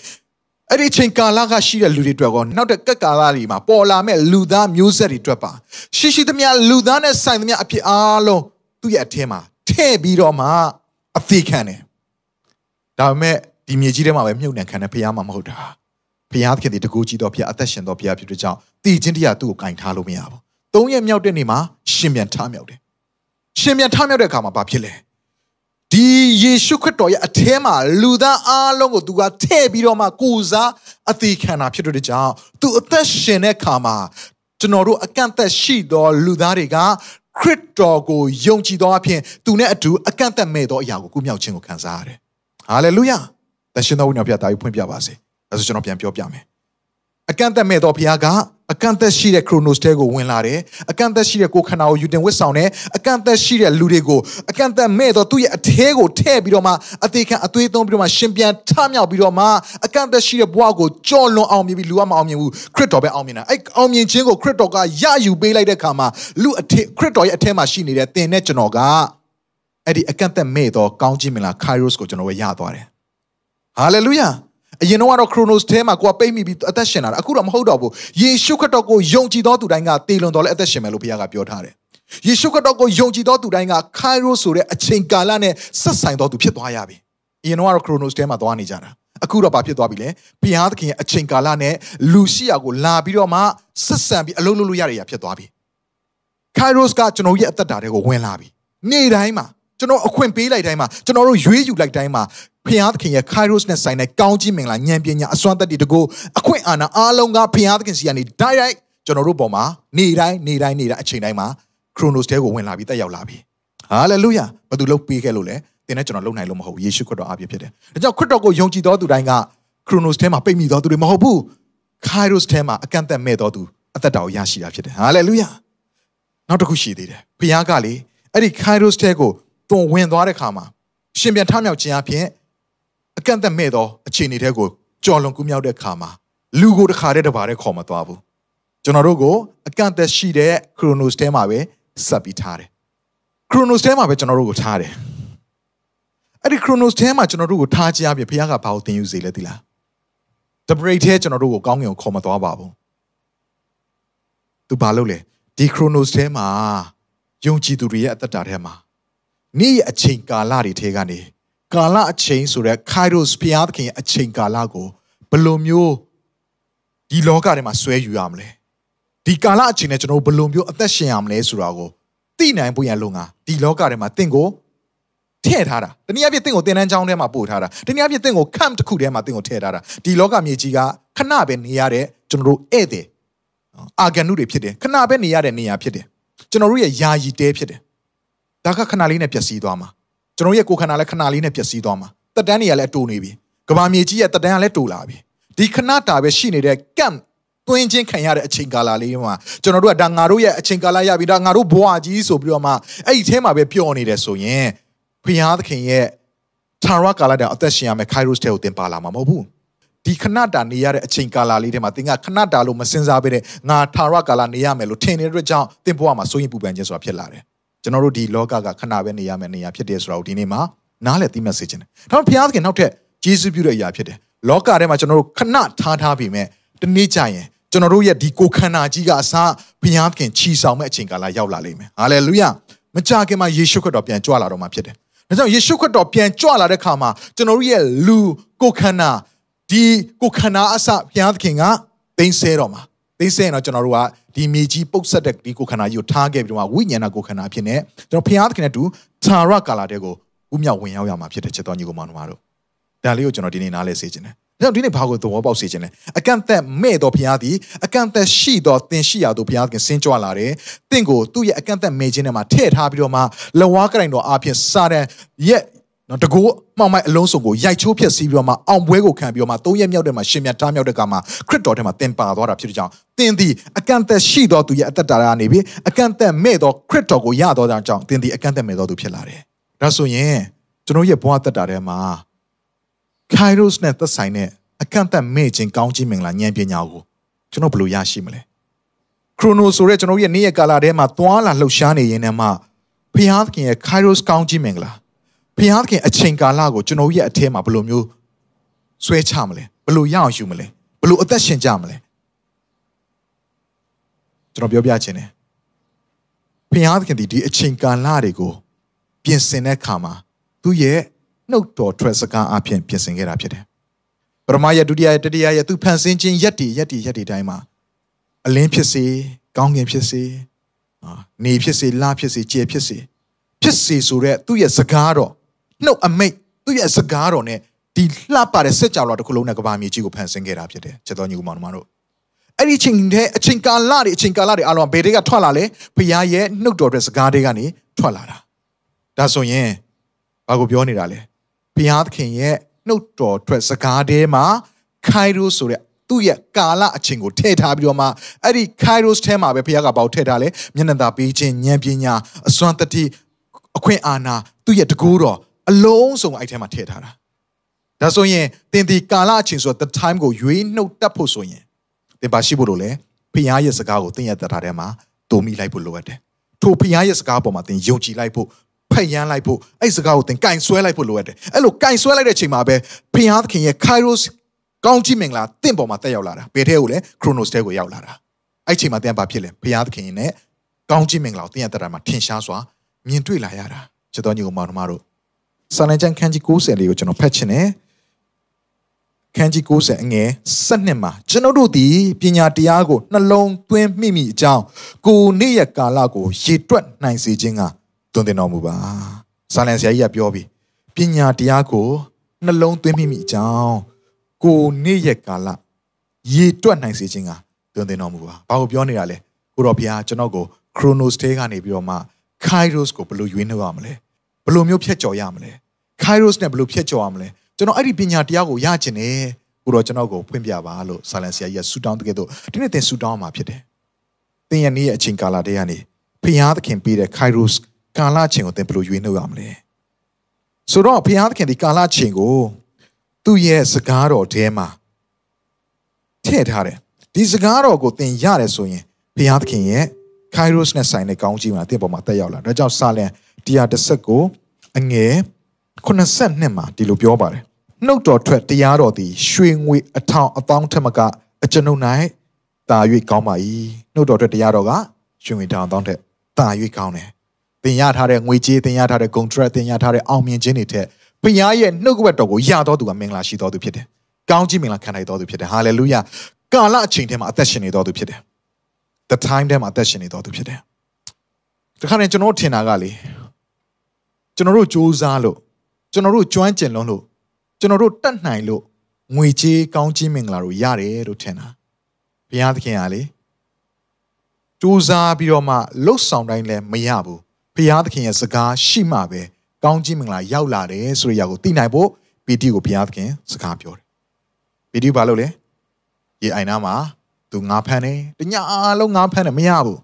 အဲ့ဒီချိန်ကာလကရှိတဲ့လူတွေအတွက်ကောနောက်တဲ့ကက်ကာလတွေမှာပေါ်လာမဲ့လူသားမျိုးဆက်တွေအတွက်ပါရှိရှိသမျှလူသားနဲ့ဆိုင်သမျှအဖြစ်အားလုံးသူ့ရဲ့အထင်းမှာထည့်ပြီးတော့မှအသေးခံတယ်ဒါပေမဲ့ဒီမြေကြီးထဲမှာပဲမြုပ်နှံခံတဲ့ဖရားမှမဟုတ်တာဖရားသခင်ဒီတကူကြီးတော်ဖရားအသက်ရှင်တော်ဖရားဖြစ်တဲ့ကြောင့်တည်ခြင်းတရားသူ့ကိုကင်ထားလို့မရဘူးသုံးရက်မြောက်တဲ့နေ့မှာရှင်ပြန်ထမြောက်တယ်ရှင်ပြန်ထမြောက်တဲ့အခါမှာဘာဖြစ်လဲ ဒီယေရှုခရစ်တော်ရဲ့အထဲမှာလူသားအားလုံးကိုသူကထည့်ပြီးတော့မှကိုစားအသေးခံတာဖြစ်တဲ့ကြောင့်သူအသက်ရှင်တဲ့ခါမှာကျွန်တော်တို့အကန့်အသတ်ရှိသောလူသားတွေကခရစ်တော်ကိုယုံကြည်သောအဖြစ်သူနဲ့အတူအကန့်အသတ်မဲ့သောအရာကိုကုမြောက်ခြင်းကိုခံစားရတယ်။ဟာလေလုယာ။သရှင်တော်ဝိညာဉ်ပြတာကိုဖွင့်ပြပါစေ။ဒါဆိုကျွန်တော်ပြန်ပြောပြမယ် အကန့်အသတ်မဲ့သောဘုရားကအကန့်အသတ်ရှိတဲ့ Chronos တဲကိုဝင်လာတယ်အကန့်အသတ်ရှိတဲ့ကိုယ်ခန္ဓာကိုယူတင်ဝတ်ဆောင်တယ်အကန့်အသတ်ရှိတဲ့လူတွေကိုအကန့်အသတ်မဲ့သောသူ့ရဲ့အထဲကိုထည့်ပြီးတော့မှအသေးခံအသွေးသွင်းပြီးတော့မှရှင်ပြန်ထမြောက်ပြီးတော့မှအကန့်အသတ်ရှိတဲ့ဘဝကိုကြော်လွန်အောင်မြင်ပြီးလူကမအောင်မြင်ဘူးခရစ်တော်ပဲအောင်မြင်တာအဲ့အောင်မြင်ခြင်းကိုခရစ်တော်ကရယူပေးလိုက်တဲ့အခါမှာလူအထက်ခရစ်တော်ရဲ့အထဲမှာရှိနေတဲ့သင်နဲ့ကျွန်တော်ကအဲ့ဒီအကန့်အသတ်မဲ့သောကောင်းခြင်းမင်္ဂလာ Kairos ကိုကျွန်တော်ဝရသွားတယ်ဟာလေလုယာ အရင်တော့ Chronos ထဲမှာကိုကပိတ်မိပြီးအသက်ရှင်လာတာအခုတော့မဟုတ်တော့ဘူးယေရှုခရစ်တော်ကိုယုံကြည်သောသူတိုင်းကတည်လွန်တော်လဲအသက်ရှင်မယ်လို့ဘုရားကပြောထားတယ်ယေရှုခရစ်တော်ကိုယုံကြည်သောသူတိုင်းက Kairos ဆိုတဲ့အချိန်ကာလနဲ့ဆက်ဆိုင်သောသူဖြစ်သွားရပြီအရင်တော့ Chronos ထဲမှာသွားနေကြတာအခုတော့ဘာဖြစ်သွားပြီလဲဘုရားသခင်ရဲ့အချိန်ကာလနဲ့လူရှိရာကိုလာပြီးတော့မှဆက်ဆံပြီးအလုံးလုံးလို့ရရဖြစ်သွားပြီ Kairos ကကျွန်တော်ရဲ့အသက်တာတွေကိုဝင်လာပြီနေ့တိုင်းမှာကျွန်တော်အခွင့်ပေးလိုက်တိုင်းမှာကျွန်တော်တို့ရွေးယူလိုက်တိုင်းမှာ ဖျားသခင်ရဲ့ Kairos နဲ့ဆိုင်တဲ့ကောင်းကြီးမင်္ဂလာဉာဏ်ပညာအစွမ်းတတ္တိတကူအခွင့်အာဏာအားလုံးကဖျားသခင်စီကနေ direct ကျွန်တော်တို့ပေါ်မှာနေ့တိုင်းနေ့တိုင်းနေ့တိုင်းအချိန်တိုင်းမှာ Chronos တဲကိုဝင်လာပြီးတက်ရောက်လာပြီ Hallelujah ဘာသူလုပ်ပေးခဲ့လို့လဲသင်နဲ့ကျွန်တော်လုပ်နိုင်လို့မဟုတ်ဘူးယေရှုခရစ်တော်အပြည့်ဖြစ်တယ်ဒါကြောင့်ခရစ်တော်ကိုယုံကြည်သောသူတိုင်းက Chronos ထဲမှာပိတ်မိသောသူတွေမဟုတ်ဘူး Kairos ထဲမှာအကန့်အသတ်မဲ့သောသူအသက်တာကိုရရှိတာဖြစ်တယ် Hallelujah နောက်တစ်ခုရှိသေးတယ်ဖျားကလေအဲ့ဒီ Kairos တဲကိုသွန်ဝင်သွားတဲ့ခါမှာရှင်ပြန်ထမြောက်ခြင်းအပြင် အကန့်အသတ်မဲ့သောအခြေအနေတွေကိုကြော်လွန်ကူးမြောက်တဲ့ခါမှာလူကိုတစ်ခါတည်းတပါးတည်းခေါ်မသွားဘူးကျွန်တော်တို့ကိုအကန့်အသတ်ရှိတဲ့ Chronos ထဲမှာပဲဆက်ပြီးထားတယ် Chronos ထဲမှာပဲကျွန်တော်တို့ကိုထားတယ်အဲ့ဒီ Chronos ထဲမှာကျွန်တော်တို့ကိုထားခြင်းအပြင်ဘုရားကဘာကိုသင်ယူစေလဲသိလား The break ထဲကျွန်တော်တို့ကိုကောင်းကင်ကိုခေါ်မသွားပါဘူးသူဘာလုပ်လဲဒီ Chronos ထဲမှာယုံကြည်သူတွေရဲ့အသက်တာထဲမှာနေ့ရဲ့အချိန်ကာလတွေထဲကနေ ကာလအချိန်ဆိုတဲ့ Kairos ဘုရားသခင်ရဲ့အချိန်ကာလကိုဘယ်လိုမျိုးဒီလောကထဲမှာဆွဲယူရမလဲဒီကာလအချိန်နဲ့ကျွန်တော်ဘယ်လိုမျိုးအသက်ရှင်ရမလဲဆိုတာကိုသိနိုင်ဖို့ရလုံငါဒီလောကထဲမှာတင့်ကိုထည့်ထားတာတနည်းအားဖြင့်တင့်ကိုတင်တန်းချောင်းထဲမှာပို့ထားတာတနည်းအားဖြင့်တင့်ကို camp တစ်ခုထဲမှာတင့်ကိုထည့်ထားတာဒီလောကမြေကြီးကခဏပဲနေရတဲ့ကျွန်တော်တို့ဧည့်သည်အာဂန်နုတွေဖြစ်တယ်ခဏပဲနေရတဲ့နေရာဖြစ်တယ်ကျွန်တော်တို့ရဲ့ယာယီတဲဖြစ်တယ်ဒါကခဏလေးနဲ့ပျက်စီးသွားမှာ ကျွန်တော်ရဲ့ကိုယ်ခန္ဓာလည်းခဏလေးနဲ့ပျက်စီးသွားမှာတက်တန်းတွေကလည်းအတူနေပြီကဘာမြေကြီးရဲ့တက်တန်းကလည်းတူလာပြီဒီခဏတာပဲရှိနေတဲ့ camp တွင်းချင်းခံရတဲ့အချိန်ကာလလေးမှာကျွန်တော်တို့ကဒါငါတို့ရဲ့အချိန်ကာလရပြီဒါငါတို့ဘဝကြီးဆိုပြီးတော့မှအဲ့ဒီအဲမှာပဲပျော်နေတယ်ဆိုရင်ဖျားသခင်ရဲ့ထာဝရကာလတည်းအသက်ရှင်ရမယ် Kairos ထဲကိုတင်ပါလာမှာမဟုတ်ဘူးဒီခဏတာနေရတဲ့အချိန်ကာလလေးထဲမှာသင်ကခဏတာလို့မစင်စားဘဲနဲ့ငါထာဝရကာလနေရမယ်လို့ထင်နေတဲ့အတွက်ကြောင့်သင်ဘဝမှာစိုးရင်ပူပန်ခြင်းဆိုတာဖြစ်လာတယ် ကျွန်တော်တို့ဒီလောကကခဏပဲနေရမယ်နေရာဖြစ်တယ်ဆိုတာကိုဒီနေ့မှာနားလည်သိမှတ်စေချင်တယ်ဒါပေမဲ့ဘုရားသခင်နောက်ထပ်ဂျေစုပြုတဲ့အရာဖြစ်တယ်လောကထဲမှာကျွန်တော်တို့ခဏထားထားပြီးမဲ့တနေ့ကျရင်ကျွန်တော်တို့ရဲ့ဒီကိုခန္ဓာကြီးကအစားဘုရားသခင်ချီဆောင်မဲ့အချိန်ကာလရောက်လာလိမ့်မယ်ဟာလေလုယမကြခင်မှာယေရှုခရစ်တော်ပြန်ကြွလာတော့မှာဖြစ်တယ်ဒါကြောင့်ယေရှုခရစ်တော်ပြန်ကြွလာတဲ့ခါမှာကျွန်တော်တို့ရဲ့လူကိုခန္ဓာဒီကိုခန္ဓာအစဘုရားသခင်ကသိမ်းဆဲတော့မှာသိမ်းဆဲရင်တော့ကျွန်တော်တို့က ဒီမြေကြီးပုတ်ဆက်တဲ့ဒီကိုခန္ဓာကြီးကိုထားခဲ့ပြီးတော့ဝိညာဏကိုခန္ဓာဖြစ်နေကျွန်တော်ဘုရားသခင်နဲ့တူသာရကာလာတဲ့ကိုဥမြောက်ဝင်ရောက်ရမှာဖြစ်တဲ့ချက်တော်ညီကိုမောင်နှမတို့ဒါလေးကိုကျွန်တော်ဒီနေ့နားလဲစေခြင်းတယ်ဒါကြောင့်ဒီနေ့ဘာကိုသဘောပေါက်စေခြင်းလဲအကန့်အသတ်မဲ့တော်ဘုရားသည်အကန့်အသတ်ရှိတော်သင်ရှိရာသို့ဘုရားသခင်ဆင်းကြွလာတယ်တင့်ကိုသူ့ရဲ့အကန့်အသတ်မဲ့ခြင်းထဲမှာထည့်ထားပြီးတော့မှလဝါကရိုင်တော်အဖြစ်စာတန်ရဲ့ နော်တကူမှောင်မိုက်အလုံးစုံကိုရိုက်ချိုးဖျက်ဆီးပြီးတော့မှအောင်ပွဲကိုခံပြီးတော့မှသုံးရက်မြောက်တဲ့မှာရှင်မြတ်တားမြောက်တဲ့ကမှာခရစ်တော်ထဲမှာတင်ပါသွားတာဖြစ်တဲ့ကြောင့်သင်သည်အကန့်အသတ်ရှိတော်သူရဲ့အသက်တာကနေပြီးအကန့်အသတ်မဲ့တော်ခရစ်တော်ကိုရတော်ကြောင့်သင်သည်အကန့်အသတ်မဲ့တော်သူဖြစ်လာတယ်ဒါဆိုရင်ကျွန်တော်ရဲ့ဘဝသက်တာထဲမှာ Kairos နဲ့သက်ဆိုင်တဲ့အကန့်အသတ်မဲ့ခြင်းကောင်းခြင်းမင်္ဂလာဉာဏ်ပညာကိုကျွန်တော်ဘယ်လိုရရှိမလဲ Chrono ဆိုတဲ့ကျွန်တော်ရဲ့နေ့ရက်ကာလထဲမှာသွားလာလှုပ်ရှားနေရင်းနဲ့မှဖျားသခင်ရဲ့ Kairos ကောင်းခြင်းမင်္ဂလာ ဖျားသခင်အချိန်ကာလကိုကျွန်တော်ရဲ့အထဲမှာဘယ်လိုမျိုးဆွဲချမလဲဘယ်လိုရအောင်ယူမလဲဘယ်လိုအသက်ရှင်ကြမလဲကျွန်တော်ပြောပြချင်တယ်ဖျားသခင်ဒီဒီအချိန်ကာလတွေကိုပြင်ဆင်တဲ့အခါမှာသူ့ရဲ့နှုတ်တော်ထွက်စကားအဖြစ်ပြင်ဆင်ခဲ့တာဖြစ်တယ်ပရမယဒုတိယတတိယရဲ့သူဖန်ဆင်းခြင်းယက်တီယက်တီယက်တီတိုင်းမှာအလင်းဖြစ်စေကောင်းကင်ဖြစ်စေနေဖြစ်စေလဖြစ်စေကြယ်ဖြစ်စေဖြစ်စေဆိုတဲ့သူ့ရဲ့စကားတော် နှုတ်အမိတ်သူ့ရဲ့စကားတော်နဲ့ဒီလှပတဲ့စက်ကြော်တော်တစ်ခုလုံးနဲ့ကဘာမြေကြီးကိုဖန်ဆင်းခဲ့တာဖြစ်တယ်ချက်တော်ညီကောင်မောင်တို့အဲ့ဒီချိန်တဲ့အချိန်ကာလတွေအချိန်ကာလတွေအလုံးဘယ်တွေကထွက်လာလဲဘုရားရဲ့နှုတ်တော်တဲ့စကားတွေကနေထွက်လာတာဒါဆိုရင်ဘာကိုပြောနေတာလဲဘုရားသခင်ရဲ့နှုတ်တော်ထွက်စကားထဲမှာခိုင်ရိုဆိုတဲ့သူသူ့ရဲ့ကာလအချိန်ကိုထည့်ထားပြီးတော့မှအဲ့ဒီ Kairos ထဲမှာပဲဘုရားကပေါထည့်ထားလဲမျက်နှာသာပေးခြင်းဉာဏ်ပညာအစွမ်းတတိအခွင့်အာဏာသူ့ရဲ့တကူတော် အလုံးစုံအဲ့ထဲမှာထည့်ထားတာဒါဆိုရင်သင်ဒီကာလအချိန်ဆို the time ကိုရွေးနှုတ်တတ်ဖို့ဆိုရင်သင်ပါရှိဖို့လို့လေဖခင်ရဲ့စကားကိုသင်ရဲ့တထားထဲမှာတုံမိလိုက်ဖို့လိုအပ်တယ်ထိုဖခင်ရဲ့စကားပေါ်မှာသင်ယုံကြည်လိုက်ဖို့ဖက်ယမ်းလိုက်ဖို့အဲ့စကားကိုသင်ကင်ဆွဲလိုက်ဖို့လိုအပ်တယ်အဲ့လိုကင်ဆွဲလိုက်တဲ့ချိန်မှာပဲဖခင်သခင်ရဲ့ Kairos ကောင်းကြီးမင်္ဂလာတင့်ပေါ်မှာတက်ရောက်လာတာဘယ်ထဲကိုလဲ Chronos ထဲကိုရောက်လာတာအဲ့ချိန်မှာသင်ဘာဖြစ်လဲဖခင်သခင်နဲ့ကောင်းကြီးမင်္ဂလာကိုသင်ရဲ့တရားမှာထင်ရှားစွာမြင်တွေ့လာရတာချစ်တော်ညီကောင်မောင်တို့ စာလန်ကျန်ခန်းကြီး90လေးကိုကျွန်တော်ဖတ်ချင်တယ်ခန်းကြီး90အငယ်7မှာကျွန်တော်တို့ဒီပညာတရားကိုနှလုံးသွင်းမိမိအကြောင်းကိုနေ့ရက်ကာလကိုရေတွက်နိုင်စေခြင်းကတွင်တင်တော်မူပါဆာလန်ဆရာကြီးကပြောပြီးပညာတရားကိုနှလုံးသွင်းမိမိအကြောင်းကိုနေ့ရက်ကာလရေတွက်နိုင်စေခြင်းကတွင်တင်တော်မူပါဘာကိုပြောနေတာလဲကိုတော်ဘုရားကျွန်တော်ကို Chronos ထဲကနေပြီးတော့မှ Kairos ကိုဘယ်လိုရွေးနှုတ်ရမလဲ ဘယ်လိုမျိုးဖြတ်ကျော်ရမလဲ Kairos နဲ့ဘယ်လိုဖြတ်ကျော်ရမလဲကျွန်တော်အဲ့ဒီပညာတရားကိုရကျင်တယ်ကိုတော့ကျွန်တော်ကိုဖွင့်ပြပါလို့ဆာလန်ဆရာကြီးကဆူတောင်းတကယ်တော့ဒီနေ့သင်ဆူတောင်းမှာဖြစ်တယ်။သင်ရဲ့နေ့ရဲ့အချိန်ကာလတည်းကနေဖျားသခင်ပေးတဲ့ Kairos ကာလချိန်ကိုသင်ဘယ်လိုရွေးနှုတ်ရမလဲ။ဆိုတော့ဖျားသခင်ဒီကာလချိန်ကိုသူ့ရဲ့စကားတော်ထဲမှာထည့်ထားတယ်။ဒီစကားတော်ကိုသင်ရတယ်ဆိုရင်ဖျားသခင်ရဲ့ Kairos နဲ့ဆိုင်တဲ့ကောင်းကြီးမှာသင်ပေါ်မှာတက်ရောက်လာ။ဒါကြောင့်ဆာလန် 130ကိုအငယ်82မှာဒီလိုပြောပါတယ်နှုတ်တော်ထွက်တရားတော်သည်ရွှေငွေအထောင်အပေါင်းထက်မကအကျွန်ုပ်၌တာ၍ကောင်းပါ၏နှုတ်တော်ထွက်တရားတော်ကရွှေငွေထောင်အပေါင်းထက်တာ၍ကောင်းတယ်သင်ရထားတဲ့ငွေကြေးသင်ရထားတဲ့ contract သင်ရထားတဲ့အောင်မြင်ခြင်းတွေထက်ဘုရားရဲ့နှုတ်ကပတ်တော်ကိုရတော်သူကမင်္ဂလာရှိတော်သူဖြစ်တယ်ကောင်းကြီးမင်္ဂလာခံနိုင်တော်သူဖြစ်တယ် hallelujah ကာလအချိန်ထဲမှာအသက်ရှင်နေတော်သူဖြစ်တယ် the time ထဲမှာအသက်ရှင်နေတော်သူဖြစ်တယ်တခါတည်းကျွန်တော်ထင်တာကလေ ကျွန်တော်တို့စူးစမ်းလို့ကျွန်တော်တို့ကျွမ်းကျင်လုံးလို့ကျွန်တော်တို့တတ်နိုင်လို့ငွေကြေးကောင်းကြီးမင်္ဂလာတို့ရတယ်လို့ထင်တာဘုရားသခင်ကလေစူးစမ်းပြီးတော့မှလှုပ်ဆောင်တိုင်းလည်းမရဘူးဘုရားသခင်ရဲ့စကားရှိမှပဲကောင်းကြီးမင်္ဂလာရောက်လာတယ်ဆိုတဲ့အရာကိုသိနိုင်ဖို့ပီတိကိုဘုရားသခင်စကားပြောတယ်ပီတိဘာလို့လဲရေအိုင်နာမှာသူငါဖမ်းတယ်တညအားလုံးငါဖမ်းတယ်မရဘူး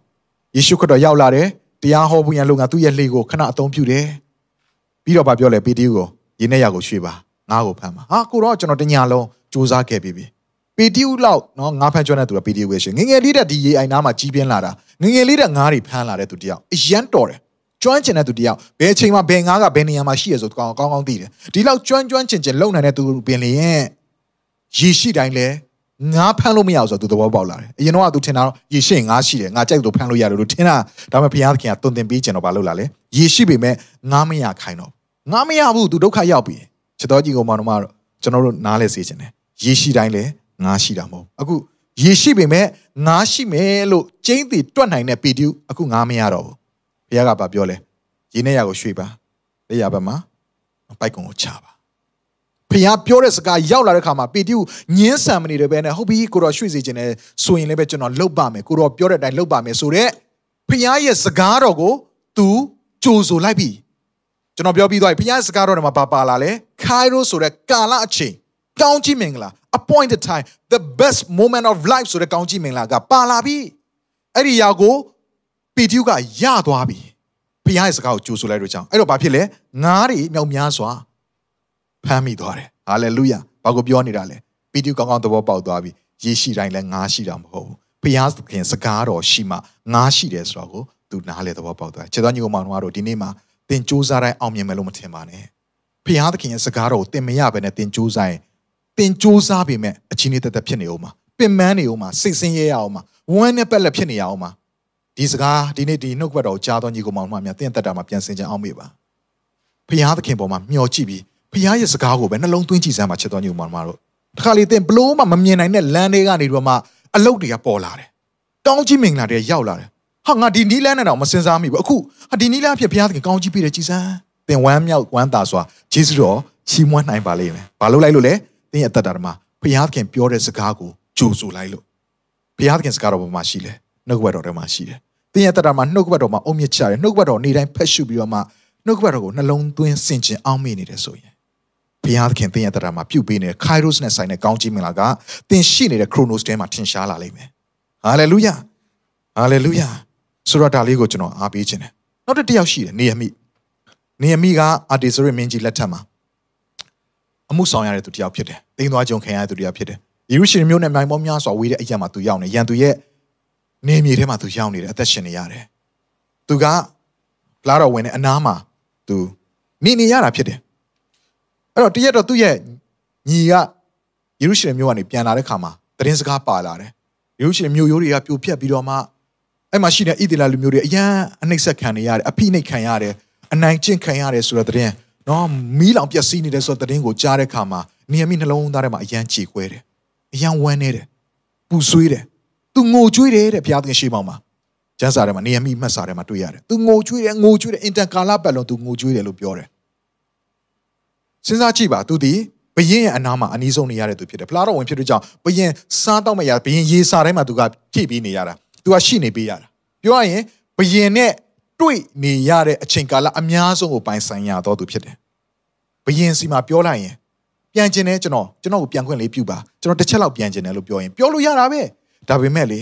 ယေရှုခရစ်တော်ရောက်လာတယ်တရားဟောဖို့ရန်လို့ငါသူ့ရဲ့လှေကိုခဏအသုံးပြုတယ် ပြီးတော့ဗာပြောလဲပီတိကိုရေနဲ့ရာကိုရွှေ့ပါငါ့ကိုဖမ်းပါဟာကိုတော့ကျွန်တော်တညာလုံးစူးစမ်းခဲ့ပြီပြီပီတီဦးလောက်နော်ငါဖမ်းကျွမ်းတဲ့သူကပီတီဦးပဲရှင်ငငယ်လေးတဲ့ဒီရေအိုင်နားမှာကြီးပြင်းလာတာငငယ်လေးတဲ့ငါးတွေဖမ်းလာတဲ့သူတယောက်အရန်တော်တယ်ကျွမ်းကျင်တဲ့သူတယောက်ဘယ်အချိန်မှာဘယ်ငါးကဘယ်နေရာမှာရှိရဆိုကောင်းကောင်းကောင်းသိတယ်ဒီလောက်ကျွမ်းကျွမ်းကျင်ကျင်လုံနိုင်တဲ့သူပင်လျင်ရေရှိတိုင်းလဲငါဖမ်းလို့မရဘူးဆိုတော့သူသဘောပေါက်လာတယ်အရင်တော့ကသူထင်တာရေရှိရင်ငါရှိတယ်ငါကြိုက်လို့ဖမ်းလို့ရတယ်လို့ထင်တာဒါပေမဲ့ဘုရားသခင်ကတုံတင်ပေးကျင်တော့ဘာလုပ်လာလဲရေရှိပေမဲ့ငါမရခိုင်းတော့ ငါမရဘူးသူဒုက္ခရောက်ပြီချစ်တော်ကြီးကိုမောင်တို့မတော့ကျွန်တော်တို့နားလဲစေချင်တယ်ရေရှိတိုင်းလဲငါရှိတာမဟုတ်အခုရေရှိပေမဲ့ငါရှိမယ်လို့ကျင်းတီတွက်နိုင်တဲ့ပီတူအခုငါမရတော့ဘူးဘုရားကဘာပြောလဲရေနဲ့ရကိုရွှေ့ပါလက်ရဘက်မှာပိုက်ကုံကိုချပါဖះပြောတဲ့စကားရောက်လာတဲ့ခါမှာပီတူညင်းဆန်မနေတယ်ပဲနဲ့ဟုတ်ပြီကိုတော့ရွှေ့စေခြင်းနဲ့ဆိုရင်လည်းပဲကျွန်တော်လှုပ်ပါမယ်ကိုတော့ပြောတဲ့အတိုင်းလှုပ်ပါမယ်ဆိုတော့ဖះရဲ့စကားတော်ကို तू ကြိုဆိုလိုက်ပြီ ကျွန်တော်ပြောပြီးသွားပြီဘုရားစကားတော်ထဲမှာပါပါလာလဲ Kairos ဆိုတဲ့ကာလအချိန်ကောင်းကြီးမင်္ဂလာ appointed time the best moment of life ဆိုတဲ့ကောင်းကြီးမင်္ဂလာကပါလာပြီအဲ့ဒီຢာကိုပီတူးကရသွားပြီဘုရားရဲ့စကားကိုကြိုဆိုလိုက်လို့ကြောင်းအဲ့တော့ဘာဖြစ်လဲငားတွေမြောက်များစွာဖမ်းမိသွားတယ်ဟာလေလုယာဘာကိုပြောနေတာလဲပီတူးကောင်းကောင်းသဘောပေါက်သွားပြီယေရှိတိုင်းလဲငားရှိတာမဟုတ်ဘူးဘုရားသခင်စကားတော်ရှိမှငားရှိတယ်ဆိုတော့ကိုသူနားလေသဘောပေါက်သွားတယ်ခြေတော်ညီကောင်မောင်တို့ဒီနေ့မှာ သင်စူးစမ်းတိုင်းအောင်မြင်မယ်လို့မထင်ပါနဲ့ဖျားသခင်ရဲ့စကားတော်ကိုသင်မရဘဲနဲ့သင်စူးစမ်းရင်သင်စူးစမ်းပေမဲ့အချင်းလေးတက်တက်ဖြစ်နေအောင်မှာပင်ပန်းနေအောင်မှာစိတ်ဆင်းရဲရအောင်မှာဝမ်းနဲ့ပက်လက်ဖြစ်နေရအောင်မှာဒီစကားဒီနေ့ဒီနှုတ်ကပတ်တော်ကိုကြားတော်ညီကောင်မောင်များသင်တက်တာမှာပြန်ဆင်ခြင်အောင်မေးပါဖျားသခင်ပေါ်မှာမျှော်ကြည့်ပြီးဖျားရဲ့စကားကိုပဲနှလုံးသွင်းကြည့်စမ်းပါချစ်တော်ညီကောင်မောင်တို့တခါလေသင်ဘလို့မှမမြင်နိုင်တဲ့လမ်းတွေကနေပြီးတော့မှအလုတ်တွေကပေါ်လာတယ်ကောင်းကြီးမင်္ဂလာတွေရောက်လာတယ် ဟာငါဒီနီးလန်းနဲ့တော့မစင်စားမိဘူးအခုဟာဒီနီးလန်းဖြစ်ဘုရားသခင်ကောင်းကြီးပေးတယ်ကြည်စမ်းသင်ဝမ်းမြောက်ဝမ်းသာစွာဂျေဇုတော်ချီးမွမ်းနိုင်ပါလိမ့်မယ်ဘာလို့လိုက်လို့လဲသင်ရဲ့အသက်တာမှာဘုရားသခင်ပြောတဲ့စကားကိုကြိုဆိုလိုက်လို့ဘုရားသခင်စကားတော်ပေါ်မှာရှိတယ်နှုတ်ကပတ်တော်ထဲမှာရှိတယ်သင်ရဲ့အသက်တာမှာနှုတ်ကပတ်တော်မှာအုံမြင့်ချတယ်နှုတ်ကပတ်တော်နေ့တိုင်းဖက်ရှုပြီးတော့မှနှုတ်ကပတ်တော်ကိုနှလုံးသွင်းဆင်ခြင်အောင်မေ့နေတယ်ဆိုရင်ဘုဘုရားသခင်သင်ရဲ့တရားမှာပြုတ်ပေးနေတဲ့ Kairos နဲ့ဆိုင်တဲ့ကောင်းကြီးမင်္ဂလာကသင်ရှိနေတဲ့ Chronos ထဲမှာထင်ရှားလာလိမ့်မယ်။ Hallelujah Hallelujah ဆိုတော့ဒါလေးကိုကျွန်တော်အားပေးခြင်းတယ်။နောက်တစ်ယောက်ရှိတယ်နေယမိ။နေယမိကအာတီဆိုရမင်းကြီးလက်ထက်မှာအမှုဆောင်ရတဲ့သူတစ်ယောက်ဖြစ်တယ်။တိမ်သွားကြုံခံရတဲ့သူတစ်ယောက်ဖြစ်တယ်။ယေရုရှလင်မြို့နဲ့မြိုင်ပေါင်းများစွာဝေးတဲ့အရက်မှာသူရောက်နေ။ရန်သူရဲ့နေမြေထဲမှာသူရောက်နေတယ်အသက်ရှင်နေရတယ်။သူကဖလားတော်ဝင်တဲ့အနားမှာသူနေနေရတာဖြစ်တယ်အဲ့တော့တရက်တော့သူ့ရဲ့ညီကယေရုရှလင်မြို့ကနေပြန်လာတဲ့ခါမှာသတင်းစကားပါလာတယ်ယေရုရှလင်မြို့ရိုးတွေကပြိုပြက်ပြီးတော့မှ အဲ့မှာရှိတဲ့ဣသရေလလူမျိုးတွေအရန်အနှိမ့်ဆက်ခံနေရတယ်အဖိနှိမ့်ခံရတယ်အနိုင်ကျင့်ခံရတယ်ဆိုတဲ့သတင်းနော်မီးလောင်ပျက်စီးနေတဲ့ဆိုတဲ့သတင်းကိုကြားတဲ့ခါမှာနေမီနှလုံးသားထဲမှာအရန်ကြေခွဲတယ်အရန်ဝမ်းနေတယ်ပူဆွေးတယ်သူငိုကြွေးတယ်တဲ့ဘုရားသခင်ရှေ့မှောက်မှာကျမ်းစာထဲမှာနေမီမှတ်စာထဲမှာတွေ့ရတယ်သူငိုကြွေးတယ်ငိုကြွေးတယ်အင်တန်ကာလပတ်လုံးသူငိုကြွေးတယ်လို့ပြောတယ်စဉ်းစားကြည့်ပါသူဒီဘယင်းရဲ့အနားမှာအနီးဆုံးနေရတဲ့သူဖြစ်တယ်ဖလားတော်ဝင်ဖြစ်တဲ့ကြောင့်ဘယင်းစားတော့မရဘယင်းရေစာတိုင်းမှာသူကဖြည့်ပြီးနေရတာ သူကရှိနေပေးရတာပြောရရင်ဘယင်းနဲ့တွေ့နေရတဲ့အချိန်ကာလအများဆုံးကိုပိုင်ဆိုင်ရတော့သူဖြစ်တယ်ဘယင်းစီမှာပြောလိုက်ရင်ပြန်ကျင်တယ်ကျွန်တော်ကျွန်တော်ကိုပြန်ခွင့်လေးပြုပါကျွန်တော်တစ်ချက်လောက်ပြန်ကျင်တယ်လို့ပြောရင်ပြောလို့ရတာပဲဒါပေမဲ့လေ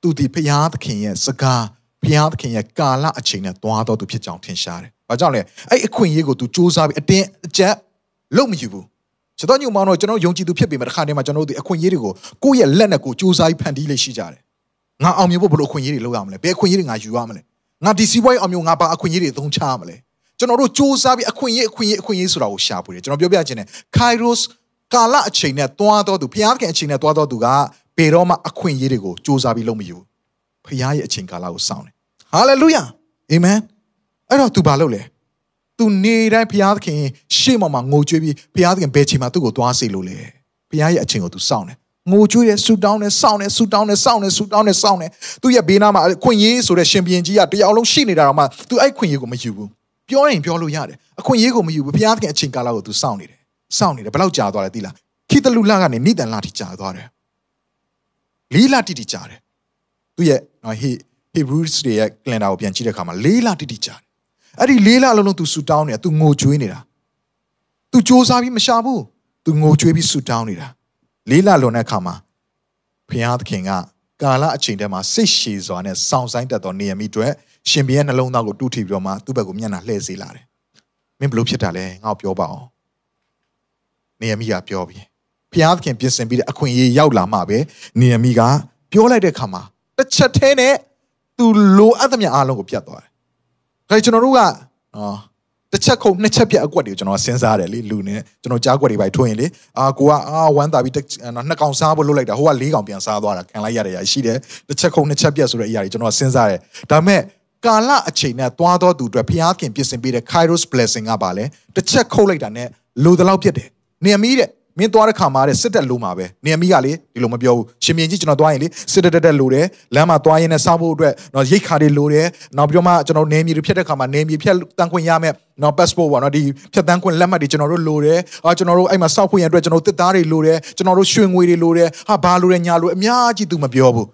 သူဒီဖျားသခင်ရဲ့စကားဖျားသခင်ရဲ့ကာလအချိန်နဲ့သွားတော့သူဖြစ်ကြောင်းထင်ရှားတယ်ဘာကြောင့်လဲအဲ့အခွင့်အရေးကို तू စူးစမ်းပြီးအတင်းအကျပ်လုံးမယူဘူးကျွန်တော်ညမောင်တော့ကျွန်တော်ယုံကြည်သူဖြစ်ပေမဲ့တစ်ခါတည်းမှာကျွန်တော်တို့ဒီအခွင့်အရေးတွေကိုကိုယ့်ရဲ့လက်နဲ့ကိုစူးစမ်းပြီးဖန်တီးလေးရှိကြတယ် ငါအောင်မြင်ဖို့ဘယ်လိုအခွင့်အရေးတွေလုပ်ရမလဲဘယ်အခွင့်အရေးတွေငါယူရမလဲငါဒီစီးပွားရေးအောင်မြင်ငါဘာအခွင့်အရေးတွေသုံးချရမလဲကျွန်တော်တို့စူးစမ်းပြီးအခွင့်အရေးအခွင့်အရေးအခွင့်အရေးဆိုတာကိုရှာဖွေတယ်ကျွန်တော်ပြောပြခြင်းနဲ့ Kairos ကာလအချိန်နဲ့တွားတော့သူဘုရားခင်အချိန်နဲ့တွားတော့သူကဘယ်တော့မှအခွင့်အရေးတွေကိုစူးစမ်းပြီးလုပ်မယူဘုရားရဲ့အချိန်ကာလကိုစောင့်တယ် Hallelujah Amen အဲ့တော့သူဘာလုပ်လဲသူနေတိုင်းဘုရားသခင်ရှေ့မှာမှာငိုကြွေးပြီးဘုရားသခင်ဘယ်ချိန်မှာသူ့ကိုသွားစေလို့လဲဘုရားရဲ့အချိန်ကိုသူစောင့်တယ် ငိုကြွေးတယ်ဆူတောင်းတယ်စောင့်တယ်ဆူတောင်းတယ်စောင့်တယ်ဆူတောင်းတယ်စောင့်တယ်သူ့ရဲ့ဘေးနားမှာခွင့်ရေးဆိုတဲ့ရှင်ပြန်ကြီးကတရားလုံးရှိနေတာတော့မှသူအဲ့ခွင့်ရေးကိုမယူဘူးပြောရင်ပြောလို့ရတယ်အခွင့်ရေးကိုမယူဘူးဘုရားသခင်အချိန်ကာလကိုသူစောင့်နေတယ်စောင့်နေတယ်ဘယ်လောက်ကြာသွားလဲသိလားခိတလူလကနေနိဒန်လတိကြာသွားတယ်လီလတိတိကြာတယ်သူ့ရဲ့နော်ဟေဟေဘရူးစ်တွေရဲ့ကလန်ဒါကိုပြန်ကြည့်တဲ့အခါမှာလေးလတိတိကြာတယ်အဲ့ဒီလေးလအလုံးလုံးသူဆူတောင်းနေတာသူငိုကြွေးနေတာသူစ조사ပြီးမရှာဘူးသူငိုကြွေးပြီးဆူတောင်းနေတာ လေးလလွန်တဲ့အခါမှာဘုရားသခင်ကကာလအချိန်တည်းမှာစိတ်ရှည်စွာနဲ့စောင့်ဆိုင်တတ်သောနေရမိတွေရှင်ဘီရဲ့နှလုံးသားကိုတူးထီပြီးတော့မှသူ့ဘက်ကိုမျက်နှာလှည့်စေလာတယ်မင်းဘလို့ဖြစ်တာလဲငါ့ကိုပြောပါအောင်နေရမိကပြောပြီးဘုရားသခင်ပြင်ဆင်ပြီးတဲ့အခွင့်အရေးရောက်လာမှပဲနေရမိကပြောလိုက်တဲ့အခါမှာတစ်ချက်တည်းနဲ့သူလိုအပ်သမျှအားလုံးကိုပြတ်သွားတယ်ဒါကျွန်တော်တို့ကနော် တစ်ချက်ခုံနှစ်ချက်ပြက်အကွက်တွေကိုကျွန်တော်စဉ်းစားတယ်လေလူနဲ့ကျွန်တော်ကြားကွက်တွေပဲထွင်ရင်လေအာကိုကအာဝမ်းသာပြီးနှစ်ကောင်စားဖို့လုပ်လိုက်တာဟိုကလေးကောင်ပြန်စားသွားတာခံလိုက်ရတဲ့အရာရှိတယ်တစ်ချက်ခုံနှစ်ချက်ပြက်ဆိုတဲ့အရာတွေကျွန်တော်စဉ်းစားတယ်ဒါပေမဲ့ကာလအချိန်နဲ့သွားတော့သူအတွက်ဘုရားခင်ပြင်ဆင်ပေးတဲ့ Kairos blessing ကပါလဲတစ်ချက်ခုတ်လိုက်တာနဲ့လိုတလောက်ပြက်တယ်နေမီးတဲ့ မင်းသွားတဲ့ခါမှာတဲ့စစ်တက်လိုမှာပဲနေမီးကလေဒီလိုမပြောဘူးရှင်မြင်းကြီးကျွန်တော်သွားရင်လေစစ်တက်တက်တက်လိုတယ်လမ်းမှာသွားရင်လည်းစားဖို့အတွက်တော့ရိတ်ခါတွေလိုတယ်နောက်ပြီးတော့မှကျွန်တော်နေမြေတွေဖြတ်တဲ့ခါမှာနေမြေဖြတ်တန်းခွင့်ရမယ်နော် passport ပေါ့နော်ဒီဖြတ်တန်းခွင့်လက်မှတ်တွေကျွန်တော်တို့လိုတယ်အာကျွန်တော်တို့အဲ့မှာစောက်ဖို့ရအတွက်ကျွန်တော်တစ်သားတွေလိုတယ်ကျွန်တော်တို့ရွှေငွေတွေလိုတယ်ဟာဘာလိုတယ်ညာလိုအများကြီးသူမပြောဘူး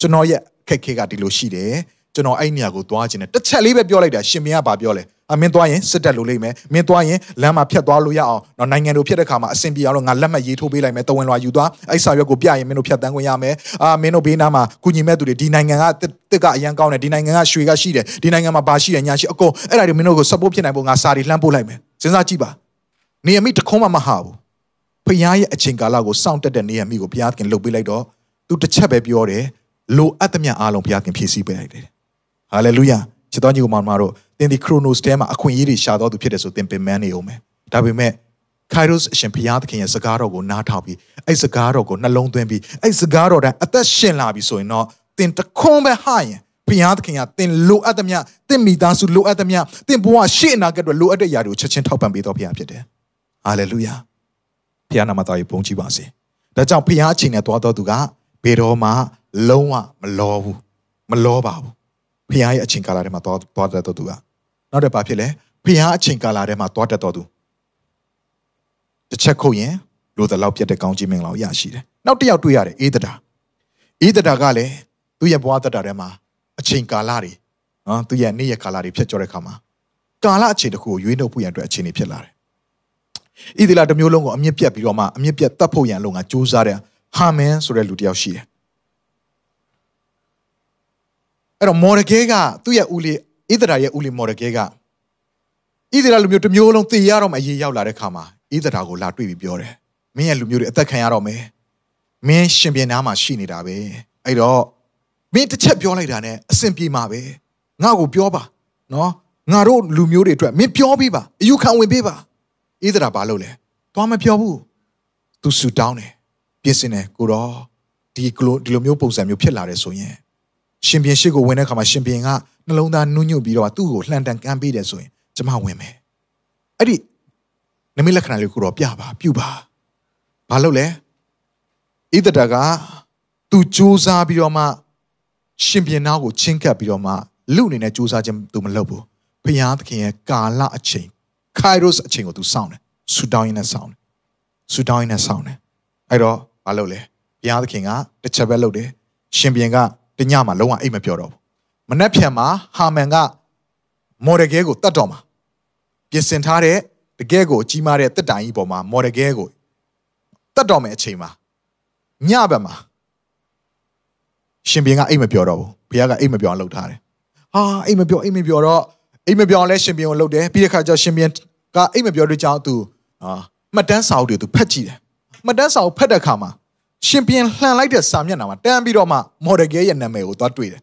ကျွန်တော်ရဲ့ခက်ခဲကဒီလိုရှိတယ်ကျွန်တော်အဲ့နေရာကိုသွားခြင်းနဲ့တစ်ချက်လေးပဲပြောလိုက်တာရှင်မင်းကဘာပြောလဲ အမင်းသွားရင်စစ်တက်လို့လိမ့်မယ်မင်းသွားရင်လမ်းမှာဖြတ်သွားလို့ရအောင်တော့နိုင်ငံတို့ဖြစ်တဲ့ခါမှာအဆင်ပြေအောင်လို့ငါလက်မှတ်ရေးထိုးပေးလိုက်မယ်တဝင်လွာယူသွားအဲ့စာရွက်ကိုပြရင်မင်းတို့ဖြတ်တန်းခွင့်ရမယ်အာမင်းတို့ဘေးနားမှာကုညီမဲ့သူတွေဒီနိုင်ငံကတစ်ကအရန်ကောင်းတယ်ဒီနိုင်ငံကရွှေကရှိတယ်ဒီနိုင်ငံမှာဘာရှိတယ်ညာရှိအကုန်အဲ့ဒါတွေမင်းတို့ကို support ဖြစ်နိုင်ဖို့ငါစာတွေလှမ်းပို့လိုက်မယ်စဉ်းစားကြည့်ပါနေအမိတခုံးမှမဟာဘူးဖခင်ရဲ့အချိန်ကာလကိုစောင့်တက်တဲ့နေရမိကိုဘုရားခင်လှုပ်ပေးလိုက်တော့သူတစ်ချက်ပဲပြောတယ်လိုအပ်သမျှအားလုံးဘုရားခင်ဖြည့်ဆည်းပေးလိုက်တယ်ဟာလေလုယာ ချစ်တော်ညီကိုမောင်မတို့သင်ဒီ Chronos ထဲမှာအခွင့်အရေးတွေရှာတော်သူဖြစ်တယ်ဆိုသင်ပင်ပန်းနေအောင်မယ်ဒါပေမဲ့ Kairos အရှင်ဘုရားသခင်ရဲ့စကားတော်ကိုနားထောင်ပြီးအဲ့စကားတော်ကိုနှလုံးသွင်းပြီးအဲ့စကားတော်တိုင်းအသက်ရှင်လာပြီဆိုရင်တော့သင်တခွန်းပဲဟာရင်ဘုရားသခင်ကသင်လိုအပ်သမျှသင်မိသားစုလိုအပ်သမျှသင်ဘဝရှေ့အနာဂတ်တွေလိုအပ်တဲ့အရာတွေကိုချက်ချင်းထောက်ပံ့ပေးတော်ဘုရားဖြစ်တယ်။ဟာလေလုယာ။ဘုရားနာမတော်ကြီးပုံကြည်ပါစေ။ဒါကြောင့်ဘုရားအချိန်နဲ့သွားတော်သူကဘယ်တော့မှလုံးဝမလောဘူးမလောပါဘူး။ ဘုရားရဲ့အချိန်ကာလထဲမှာသွားသွားတဲ့သူကနောက်တစ်ပါဖြစ်လဲဖျားအချိန်ကာလထဲမှာသွားတတ်တော်သူတစ်ချက်ခုတ်ရင်လိုသလောက်ပြတ်တဲ့ကောင်းကြီးမင်္ဂလာကိုရရှိတယ်နောက်တစ်ယောက်တွေ့ရတယ်အေးတတာအေးတတာကလည်းသူ့ရဲ့ဘဝတတာထဲမှာအချိန်ကာလတွေနော်သူ့ရဲ့နေ့ရက်ကာလတွေဖြစ်ကြတဲ့ခါမှာကာလအချိန်တစ်ခုကိုရွေးနှုတ်ဖို့ရန်အတွက်အချိန်တွေဖြစ်လာတယ်ဣသရေလတစ်မျိုးလုံးကိုအမြင့်ပြတ်ပြီးတော့မှအမြင့်ပြတ်တတ်ဖို့ရန်လို့ငါကြိုးစားတဲ့ဟာမန်ဆိုတဲ့လူတစ်ယောက်ရှိတယ် အဲ့တော့မော်ဒကဲကသူ့ရဲ့ဦးလေးဣသရာရဲ့ဦးလေးမော်ဒကဲကဣသရာလူမျိုးတစ်မျိုးလုံးတည်ရတော့မှအရေးရောက်လာတဲ့ခါမှာဣသရာကိုလာတွေ့ပြီးပြောတယ်မင်းရဲ့လူမျိုးတွေအသက်ခံရတော့မယ်မင်းရှင်ပြန်နားမှာရှိနေတာပဲအဲ့တော့မင်းတစ်ချက်ပြောလိုက်တာနဲ့အဆင်ပြေမှာပဲငါ့ကိုပြောပါနော်ငါတို့လူမျိုးတွေအတွက်မင်းပြောပြီးပါအယူခံဝင်ပေးပါဣသရာဘာလုပ်လဲသွားမပြောဘူးသူဆူတောင်းတယ်ပြင်ဆင်တယ်ကိုတော့ဒီလိုဒီလိုမျိုးပုံစံမျိုးဖြစ်လာတယ်ဆိုရင် ရှင်ပြန်ရှိကိုဝင်တဲ့ခါမှာရှင်ပြန်ကနှလုံးသားနုညွတ်ပြီးတော့သူ့ကိုလှန်တန်ကမ်းပေးတယ်ဆိုရင်ကျမဝင်မယ်အဲ့ဒီနမိတ်လက္ခဏာလေးကိုတော့ပြပါပြုပါဘာလုပ်လဲဣသဒကသူစူးစမ်းပြီးတော့မှရှင်ပြန်နာကိုချင်းကပ်ပြီးတော့မှလူအနေနဲ့စူးစမ်းခြင်းသူမလုပ်ဘူးဘုရားသခင်ရဲ့ကာလအချိန် Kairos အချိန်ကိုသူစောင့်တယ်ဆူတောင်းရင်းနဲ့စောင့်တယ်ဆူတောင်းရင်းနဲ့စောင့်တယ်အဲ့တော့မလုပ်လဲဘုရားသခင်ကတစ်ချက်ပဲလုပ်တယ်ရှင်ပြန်က တညမှာလုံးဝအိတ်မပြောတော့ဘူးမနှက်ဖြန်မှာဟာမန်ကမော်ဒကဲကိုတတ်တော်မှာပြင်ဆင်ထားတဲ့တကယ်ကိုကြီးမားတဲ့တက်တိုင်ကြီးပေါ်မှာမော်ဒကဲကိုတတ်တော်မယ်အချိန်မှာညဘက်မှာရှင်ပြန်ကအိတ်မပြောတော့ဘူးဘုရားကအိတ်မပြောအောင်လုပ်ထားတယ်ဟာအိတ်မပြောအိတ်မပြောတော့အိမ်မပြောင်းလဲရှင်ပြန်ကိုလှုပ်တယ်ပြီးတဲ့ခါကျရှင်ပြန်ကအိမ်မပြောတဲ့ကြောင့်သူအာမှတ်တမ်းစာအုပ်တွေသူဖတ်ကြည့်တယ်မှတ်တမ်းစာအုပ်ဖတ်တဲ့ခါမှာ ရှင်ပြန်လှန်လိုက်တဲ့စာမျက်နှာမှာတန်းပြီးတော့မှမော်ဒယ်ကဲရဲ့နာမည်ကိုသွားတွေ့တယ်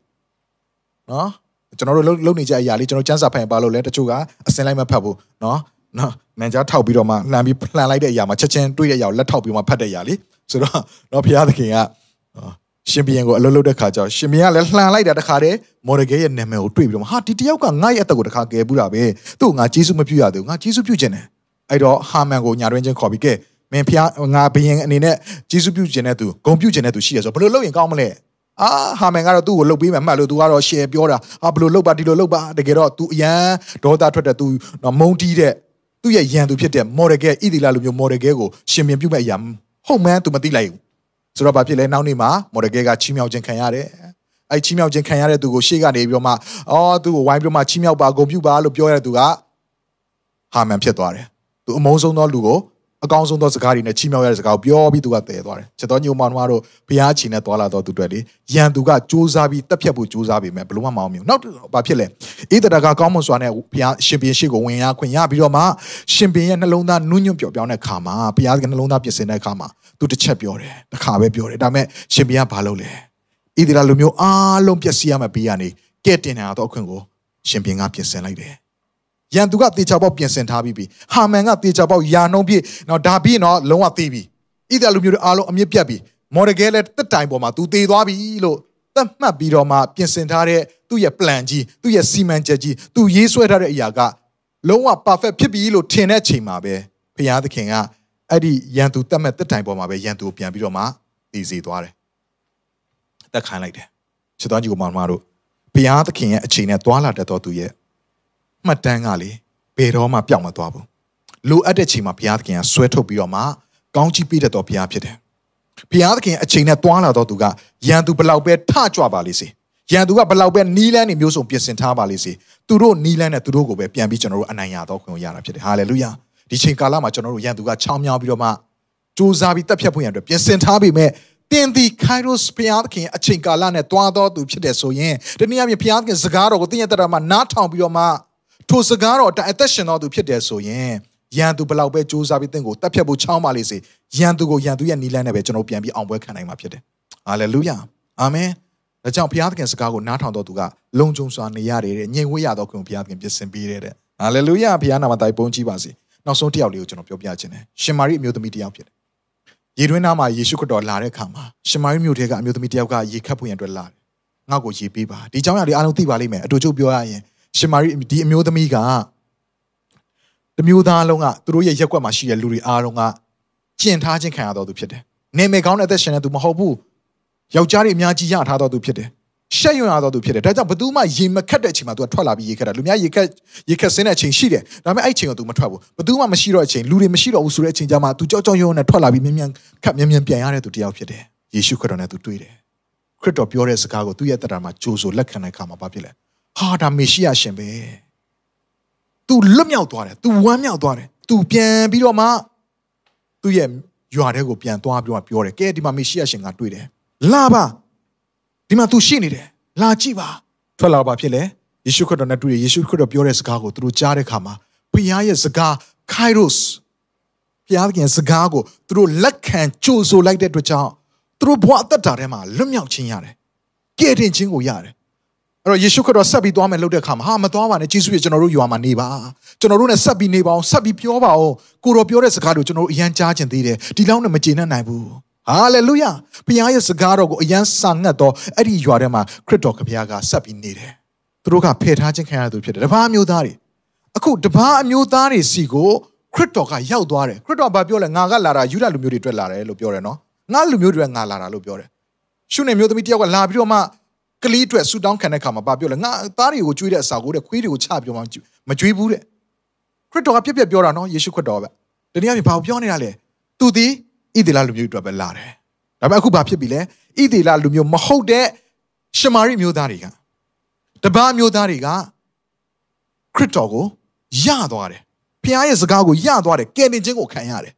နော်ကျွန်တော်တို့လုံနေကြအရာလေးကျွန်တော်စမ်းစာဖတ်ရင်ပါလို့လဲတချို့ကအစင်လိုက်မဖတ်ဘူးနော်နော်မန်ဂျာထောက်ပြီးတော့မှလှန်ပြီးလှန်လိုက်တဲ့အရာမှာချက်ချင်းတွေ့တဲ့အရာကိုလက်ထောက်ပြီးမှဖတ်တဲ့အရာလေးဆိုတော့တော့ဘုရားသခင်ကရှင်ဘီယံကိုအလုပ်လုပ်တဲ့ခါကျတော့ရှင်ဘီယံကလည်းလှန်လိုက်တာတခါတည်းမော်ဒဂဲရဲ့နာမည်ကိုတွေ့ပြီးတော့ဟာဒီတယောက်ကငါ့ရဲ့အသက်ကိုတခါကယ်ဘူးတာပဲသူ့ငါဂျေစုမပြုရသေးဘူးငါဂျေစုပြုခြင်းတယ်အဲ့တော့ဟာမန်ကိုညာတွင်ချင်းခေါ်ပြီးကဲ မင်းဖျားငါဘီယံအနေနဲ့ဂျေစုပြုခြင်းတဲ့သူဂုံပြုခြင်းတဲ့သူရှိရဆိုဘယ်လိုလုပ်ရင်ကောင်းမလဲအာဟာမန်ကတော့သူ့ကိုလှုပ်ပေးမယ်မှတ်လို့ तू ကတော့ share ပြောတာဟာဘယ်လိုလှုပ်ပါဒီလိုလှုပ်ပါတကယ်တော့ तू အရန်ဒေါသထွက်တဲ့ तू မုံတီးတဲ့သူ့ရဲ့ရန်သူဖြစ်တဲ့ model ကဣသီလာလူမျိုး model ကကိုရှင်မြင်ပြုမဲ့အရာဟုတ်မှန်း तू မသိလိုက်ဘူးဆိုတော့ဘာဖြစ်လဲနောက်နေ့မှာမော်ဒကဲကချီးမြှောက်ခြင်းခံရတယ်အဲ့ချီးမြှောက်ခြင်းခံရတဲ့သူကိုရှေ့ကနေပြီးတော့မှအော်သူ့ကိုဝိုင်းပြီးတော့မှချီးမြှောက်ပါဂုဏ်ပြုပါလို့ပြောရတဲ့သူကဟာမန်ဖြစ်သွားတယ်သူအမုန်းဆုံးသောလူကို အကောင်းဆုံးသောစကားတွေနဲ့ချီးမြှောက်ရတဲ့စကားကိုပြောပြီးသူကတည်သွားတယ်ချက်တော်ညိုမောင်တို့ကတော့ဘုရားချီနဲ့သွားလာတော့သူတွေလေရန်သူကစူးစမ်းပြီးတက်ဖြတ်ဖို့စူးစမ်းပေမဲ့ဘလို့မှမအောင်မြင်နောက်ဘာဖြစ်လဲဣသရကကောင်းမွန်စွာနဲ့ဘုရားရှင်ပြန်ရှိကိုဝင်ရခွင့်ရပြီးတော့မှရှင်ပြန်ရဲ့နှလုံးသားနုညွန့်ပျော်ပြောင်းတဲ့ခါမှာဘုရားကနှလုံးသားပြင်ဆင်တဲ့ခါမှာသူတစ်ချက်ပြောတယ်တစ်ခါပဲပြောတယ်ဒါပေမဲ့ရှင်ပြန်ကဘာလုပ်လဲဣသရလူမျိုးအားလုံးပျက်စီးရမယ့်ဘေးကနေကဲ့တင်နေတော့အခွင့်ကိုရှင်ပြန်ကပြင်ဆင်လိုက်တယ် ရန်သူကတေချာပေါက်ပြင်ဆင်ထားပြီးပြီဟာမန်ကတေချာပေါက်ယာနှုံးပြည့်နော်ဒါပြီးနော်လုံးဝသေပြီဣသရလူမျိုးတွေအားလုံးအမြင့်ပြတ်ပြီမော်ဒကဲလည်းတက်တိုင်ပေါ်မှာ तू သေသွားပြီလို့သတ်မှတ်ပြီးတော့မှပြင်ဆင်ထားတဲ့သူ့ရဲ့ plan ကြီးသူ့ရဲ့စီမံချက်ကြီးသူရေးဆွဲထားတဲ့အရာကလုံးဝ perfect ဖြစ်ပြီလို့ထင်တဲ့ချိန်မှာပဲဘုရားသခင်ကအဲ့ဒီရန်သူတတ်မဲ့တက်တိုင်ပေါ်မှာပဲရန်သူကိုပြန်ပြီးတော့မှတည်စီသွားတယ်တက်ခိုင်းလိုက်တယ်ချစ်တော်ကြီးကိုမောင်မတို့ဘုရားသခင်ရဲ့အချိန်နဲ့သွာလာတတ်တော်သူရဲ့ မှတ်တမ်းကလေဘယ်တော့မှပြောင်းမသွားဘူးလိုအပ်တဲ့ချိန်မှာဘုရားသခင်ကဆွဲထုတ်ပြီးတော့မှကောင်းချီးပေးတတ်တော်ဘုရားဖြစ်တယ်ဘုရားသခင်အချိန်နဲ့တွားလာတော့သူကရန်သူဘလောက်ပဲထကြွပါလိမ့်စေရန်သူကဘလောက်ပဲနီးလန်းနေမျိုးစုံပြင်ဆင်ထားပါလိမ့်စေသူတို့နီးလန်းနဲ့သူတို့ကိုပဲပြန်ပြီးကျွန်တော်တို့အနိုင်ရတော့ခွင့်ရတာဖြစ်တယ်ဟာလေလုယာဒီချိန်ကာလမှာကျွန်တော်တို့ရန်သူကချောင်းမြောင်းပြီးတော့မှစူးစမ်းပြီးတက်ဖြတ်ဖို့ရန်အတွက်ပြင်ဆင်ထားပြီမဲ့တင်ဒီခိုင်ရိုစ်ဘုရားသခင်အချိန်ကာလနဲ့တွားတော်သူဖြစ်တယ်ဆိုရင်ဒီနေ့အမြဘုရားသခင်စကားတော်ကိုသင်ရတဲ့မှာနားထောင်ပြီးတော့မှ ထိုစကားတော်အသက်ရှင်တော်သူဖြစ်တယ်ဆိုရင်ရန်သူဘလောက်ပဲစူးစမ်းပြီးသင်ကိုတက်ဖြတ်ဖို့ချောင်းပါလိမ့်စေရန်သူကိုရန်သူရဲ့နီလန်းနဲ့ပဲကျွန်တော်ပြန်ပြီးအောင်ပွဲခံနိုင်မှာဖြစ်တယ်ဟာလေလုယာအာမင်ဒါကြောင့်ဘုရားသခင်စကားကိုနားထောင်တော်သူကလုံခြုံစွာနေရတယ်တဲ့ညင်ဝေးရတော့ခွင့်ဘုရားသခင်ပြင်ဆင်ပေးတဲ့ဟာလေလုယာဘုရားနာမတိုင်ပုံကြီးပါစေနောက်ဆုံးတစ်ယောက်လေးကိုကျွန်တော်ပြောပြခြင်းတယ်ရှင်မာရိအမျိုးသမီးတစ်ယောက်ဖြစ်တယ်ရေတွင်းသားမှာယေရှုခရစ်တော်လာတဲ့အခါမှာရှင်မာရိမြို့ထဲကအမျိုးသမီးတစ်ယောက်ကရေခတ်ဖို့ရန်အတွက်လာတယ်ငါ့ကိုရေပေးပါဒီเจ้าရတွေအားလုံးသိပါလိမ့်မယ်အတူတူပြောရရင် ရှင်မာရိဒီအမျိုးသမီးကတမျိုးသားလုံးကသူတို့ရဲ့ရက်ွက်မှာရှိတဲ့လူတွေအားလုံးကကျင့်ထားခြင်းခံရတော်သူဖြစ်တယ်။နေမေကောင်းတဲ့အသက်ရှင်တဲ့သူမဟုတ်ဘူး။ယောက်ျားတွေအများကြီးရထားတော်သူဖြစ်တယ်။ရှက်ရွံ့ရတော်သူဖြစ်တယ်။ဒါကြောင့်ဘသူမှရေမခတ်တဲ့အချိန်မှာ तू ထွက်လာပြီးရေခတ်တာ။လူများရေခတ်ရေခတ်ဆင်းတဲ့အချိန်ရှိတယ်။ဒါပေမဲ့အဲ့အချိန်က तू မထွက်ဘူး။ဘသူမှမရှိတော့အချိန်လူတွေမရှိတော့ဘူးဆိုတဲ့အချိန်ကျမှ तू ကြောက်ကြောက်ရွံ့နဲ့ထွက်လာပြီးမြ мян ခတ်မြ мян ပြန်ရတဲ့သူတယောက်ဖြစ်တယ်။ယေရှုခရစ်တော်နဲ့ तू တွေ့တယ်။ခရစ်တော်ပြောတဲ့စကားကိုသူ့ရဲ့တရားမှာကြိုးဆိုလက်ခံတဲ့အခါမှာဘာဖြစ်လဲ။ ဟာဒါမေရှိယရှင်ပဲ။ तू လွတ်မြောက်သွားတယ်။ तू ဝမ်းမြောက်သွားတယ်။သူပြန်ပြီးတော့မှသူ့ရဲ့ရွာထဲကိုပြန်သွားပြီးတော့ပြောတယ်ကဲဒီမှာမေရှိယရှင်ကတွေ့တယ်လာပါဒီမှာသူရှိနေတယ်လာကြည့်ပါထွက်လာပါဖြစ်လေယေရှုခရစ်တော်နဲ့တွေ့ရယေရှုခရစ်တော်ပြောတဲ့စကားကိုသူတို့ကြားတဲ့အခါမှာဘုရားရဲ့စကား kairos ဘုရားခင်စကားကိုသူတို့လက်ခံကြိုဆိုလိုက်တဲ့အတွက်ကြောင့်သူတို့ဘဝအသက်တာထဲမှာလွတ်မြောက်ခြင်းရတယ်ကယ်တင်ခြင်းကိုရတယ် အဲ့တော့ယေရှုခရစ်တော်ဆက်ပြီးသွားမယ်လို့တဲ့အခါမှာဟာမသွားပါနဲ့ယေရှုရဲ့ကျွန်တော်တို့ယွာမှာနေပါကျွန်တော်တို့နဲ့ဆက်ပြီးနေပါအောင်ဆက်ပြီးပြောပါအောင်ကိုတော်ပြောတဲ့စကားတွေကိုကျွန်တော်တို့အရန်ကြားခြင်းသေးတယ်ဒီလောက်နဲ့မကျေနပ်နိုင်ဘူးဟာလေလုယာဘုရားရဲ့စကားတော်ကိုအရန်စာငတ်တော့အဲ့ဒီယွာထဲမှာခရစ်တော်ကဘုရားကဆက်ပြီးနေတယ်သူတို့ကဖယ်ထားခြင်းခံရသူဖြစ်တယ်တပါးမျိုးသားတွေအခုတပါးအမျိုးသားတွေစီကိုခရစ်တော်ကရောက်သွားတယ်ခရစ်တော်ကပြောလဲငါကလာတာယူဒလူမျိုးတွေတွေ့လာတယ်လို့ပြောတယ်နော်ငါလူမျိုးတွေကငါလာတာလို့ပြောတယ်ရှုနေမျိုးသမီးတယောက်ကလာပြီးတော့မှ ကလေးအတွက်ဆူတောင်းခံတဲ့ခါမှာဘာပြောလဲငါသားတွေကိုကျွေးတဲ့အစာကိုတဲ့ခွေးတွေကိုချပြောမှမကျွေးဘူးတဲ့ခရစ်တော်ကပြက်ပြက်ပြောတာနော်ယေရှုခရစ်တော်ပဲတနည်းအားဖြင့်ဘာပြောနေတာလဲသူသည်ဣသေလလူမျိုးတွေအတွက်ပဲလာတယ်ဒါပေမဲ့အခုဘာဖြစ်ပြီလဲဣသေလလူမျိုးမဟုတ်တဲ့ရှမာရိမျိုးသားတွေကတပားမျိုးသားတွေကခရစ်တော်ကိုယသွားတယ်ဖခင်ရဲ့စကားကိုယသွားတယ်ကယ်တင်ခြင်းကိုခံရတယ်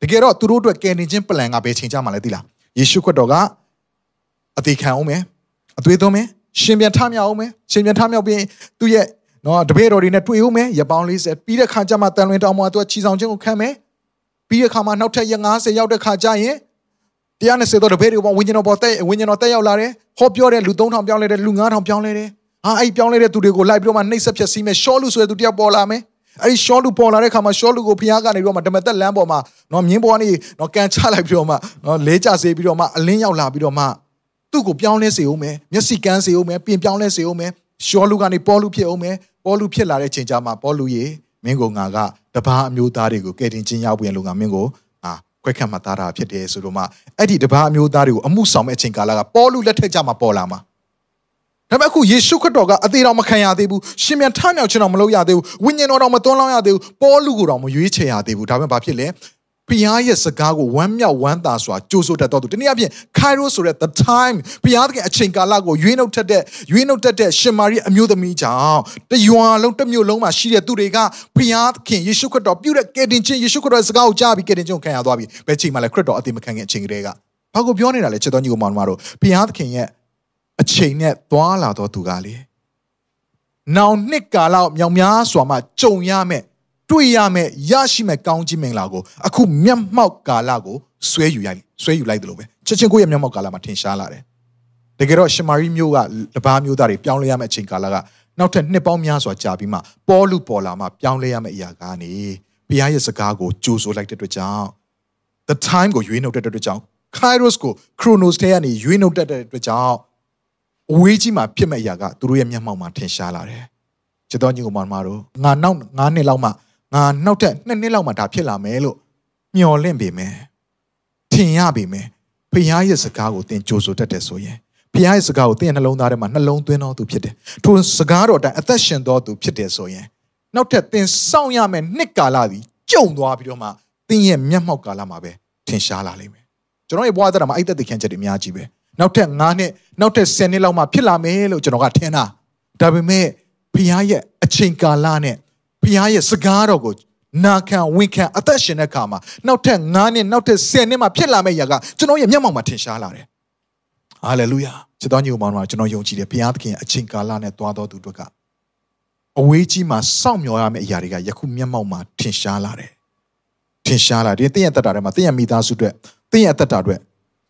တကယ်တော့သူတို့အတွက်ကယ်တင်ခြင်းပလန်ကဘယ်ချိန်ကြမှာလဲသိလားယေရှုခရစ်တော်ကအသေးခံအောင်မယ် အသွေးသွင်းမယ်ရှင်ပြန်ထမြောက်အောင်မယ်ရှင်ပြန်ထမြောက်ပြီးသူ့ရဲ့နော်တပည့်တော်တွေနဲ့တွေ့ဦးမယ်ရပောင်း40ပြီးတဲ့ခါကျမှတန်လွင်တောင်ပေါ်သူကချီဆောင်ခြင်းကိုခံမယ်ပြီးတဲ့ခါမှနောက်ထပ်ရ90ရောက်တဲ့ခါကျရင်120တော့တပည့်တွေပေါ်ဝိညာဉ်တော်ပေါ်တက်ဝိညာဉ်တော်တက်ရောက်လာတယ်ဟောပြောတဲ့လူ3000ပြောင်းလဲတယ်လူ9000ပြောင်းလဲတယ်ဟာအဲ့ပြောင်းလဲတဲ့သူတွေကိုလိုက်ပြီးတော့မှနှိပ်စက်ဖြက်စီးမယ်ရှောလူဆိုတဲ့သူတယောက်ပေါ်လာမယ်အဲ့ဒီရှောလူပေါ်လာတဲ့ခါမှာရှောလူကိုဖျားကနေပြီးတော့မှဓမ္မသက်လမ်းပေါ်မှာနော်မြင်းပေါ်ကနေနော်ကန်ချလိုက်ပြီးတော့မှနော်လဲကျစေပြီးတော့မှအလင်းရောက်လာပြီးတော့မှ သူ့ကိုပြောင်းလဲစေအောင်မယ်မျက်စိကန်းစေအောင်မယ်ပြင်ပြောင်းလဲစေအောင်မယ်ရှောလူကနေပေါလုဖြစ်အောင်မယ်ပေါလုဖြစ်လာတဲ့ချိန်ကျမှပေါလုရေမင်းကိုငါကတပားအမျိုးသားတွေကိုကယ်တင်ခြင်းရောက်ပြန်လို့ငါမင်းကိုအာခွဲခတ်မှသားတာဖြစ်တယ်ဆိုတော့မှအဲ့ဒီတပားအမျိုးသားတွေကိုအမှုဆောင်မဲ့အချိန်ကာလကပေါလုလက်ထက်ကြမှာပေါ်လာမှာဒါပေမဲ့အခုယေရှုခရစ်တော်ကအသေးတော်မခံရသေးဘူးရှင်မြန်ထမြောက်ခြင်းတော်မလုပ်ရသေးဘူးဝိညာဉ်တော်တော်မသွန်းလောင်းရသေးဘူးပေါလုကိုတော်မရွေးချယ်ရသေးဘူးဒါပေမဲ့ဘာဖြစ်လဲ ဖျားရဲ့စကားကိုဝမ်းမြောက်ဝမ်းသာစွာကြိုးဆိုတတ်တော်သူတနည်းအားဖြင့် Kairos ဆိုတဲ့ the time ဖျားတဲ့အချိန်ကာလကိုရွေးနှုတ်ထက်တဲ့ရွေးနှုတ်တတ်တဲ့ရှင်မာရိအမျိုးသမီးကြောင့်တရွာလုံးတစ်မြို့လုံးမှာရှိတဲ့သူတွေကဖျားခင်ယေရှုခရစ်တော်ပြုတဲ့ကယ်တင်ခြင်းယေရှုခရစ်တော်ရဲ့စကားကိုကြားပြီးကယ်တင်ခြင်းကိုခံရသွားပြီဘယ်ချိန်မှလဲခရစ်တော်အသေးမခံခင်အချိန်ကလေးကဘာကိုပြောနေတာလဲချစ်တော်ညီကိုမောင်တို့ဖျားခင်ရဲ့အချိန်နဲ့သွားလာတော်သူကလေနောင်နှစ်ကာလမြောင်များစွာမှကြုံရမယ် တွေ့ရမယ်ရရှိမယ်ကောင်းခြင်းမင်္ဂလာကိုအခုမျက်မှောက်ကာလကိုဆွဲယူရိုက်ဆွဲယူလိုက်တယ်လို့ပဲချက်ချင်းကိုယ့်ရဲ့မျက်မှောက်ကာလမှာထင်ရှားလာတယ်တကယ်တော့ရှမာရိမျိုးကတပားမျိုးသားတွေပြောင်းလဲရမယ့်အချိန်ကာလကနောက်ထပ်နှစ်ပေါင်းများစွာကြာပြီးမှပေါ်လူပေါ်လာမှပြောင်းလဲရမယ့်အရာကနေဘုရားရဲ့စကားကိုကြိုးဆိုလိုက်တဲ့အတွက်ကြောင့် the time ကိုရွေးနှုတ်တဲ့အတွက်ကြောင့် kairos ကို chronos ထဲကနေရွေးနှုတ်တဲ့အတွက်ကြောင့်အဝေးကြီးမှာဖြစ်မဲ့အရာကသူတို့ရဲ့မျက်မှောက်မှာထင်ရှားလာတယ်ချစ်တော်ညီကောင်မတို့ငါနောက်9နှစ်လောက်မှ ငါနောက်ထပ်2နှစ်လောက်မှဒါဖြစ်လာမယ်လို့မျှော်လင့်ပေမယ်ထင်ရပေမယ်ဖခင်ရဲ့စကားကိုသင်ကြိုဆိုတတ်တယ်ဆိုရင်ဖခင်ရဲ့စကားကိုသင်ရဲ့နှလုံးသားထဲမှာနှလုံးသွင်းတော်သူဖြစ်တယ်ထိုစကားတော်တိုင်းအသက်ရှင်တော်သူဖြစ်တယ်ဆိုရင်နောက်ထပ်သင်စောင့်ရမယ့်နှစ်ကာလသည်ကြုံသွားပြီးတော့မှသင်ရဲ့မျက်မှောက်ကာလမှာပဲထင်ရှားလာလိမ့်မယ်ကျွန်တော်ရဲ့ဘဝသက်တာမှာအဲ့သက်သေခံချက်တွေအများကြီးပဲနောက်ထပ်9နှစ်နောက်ထပ်10နှစ်လောက်မှဖြစ်လာမယ်လို့ကျွန်တော်ကထင်တာဒါပေမဲ့ဖခင်ရဲ့အချိန်ကာလနဲ့ ဖခင်ရဲ့စကားတော်ကိုနာခံဝန်ခံအသက်ရှင်တဲ့အခါမှာနောက်ထပ်9နှစ်နောက်ထပ်10နှစ်မှဖြစ်လာမယ့်ຢာကကျွန်တော်ရဲ့မျက်မှောက်မှာထင်ရှားလာတယ်ဟာလေလုယာချစ်တော်ညီအမောင်တို့ကျွန်တော်ယုံကြည်တယ်ဘုရားသခင်အချိန်ကာလနဲ့တွားတော်သူတို့ကအဝေးကြီးမှာစောင့်မျှော်ရမယ့်အရာတွေကယခုမျက်မှောက်မှာထင်ရှားလာတယ်ထင်ရှားလာတယ်တင်းရဲ့အသက်တာထဲမှာတင်းရဲ့မိသားစုအတွက်တင်းရဲ့အသက်တာအတွက်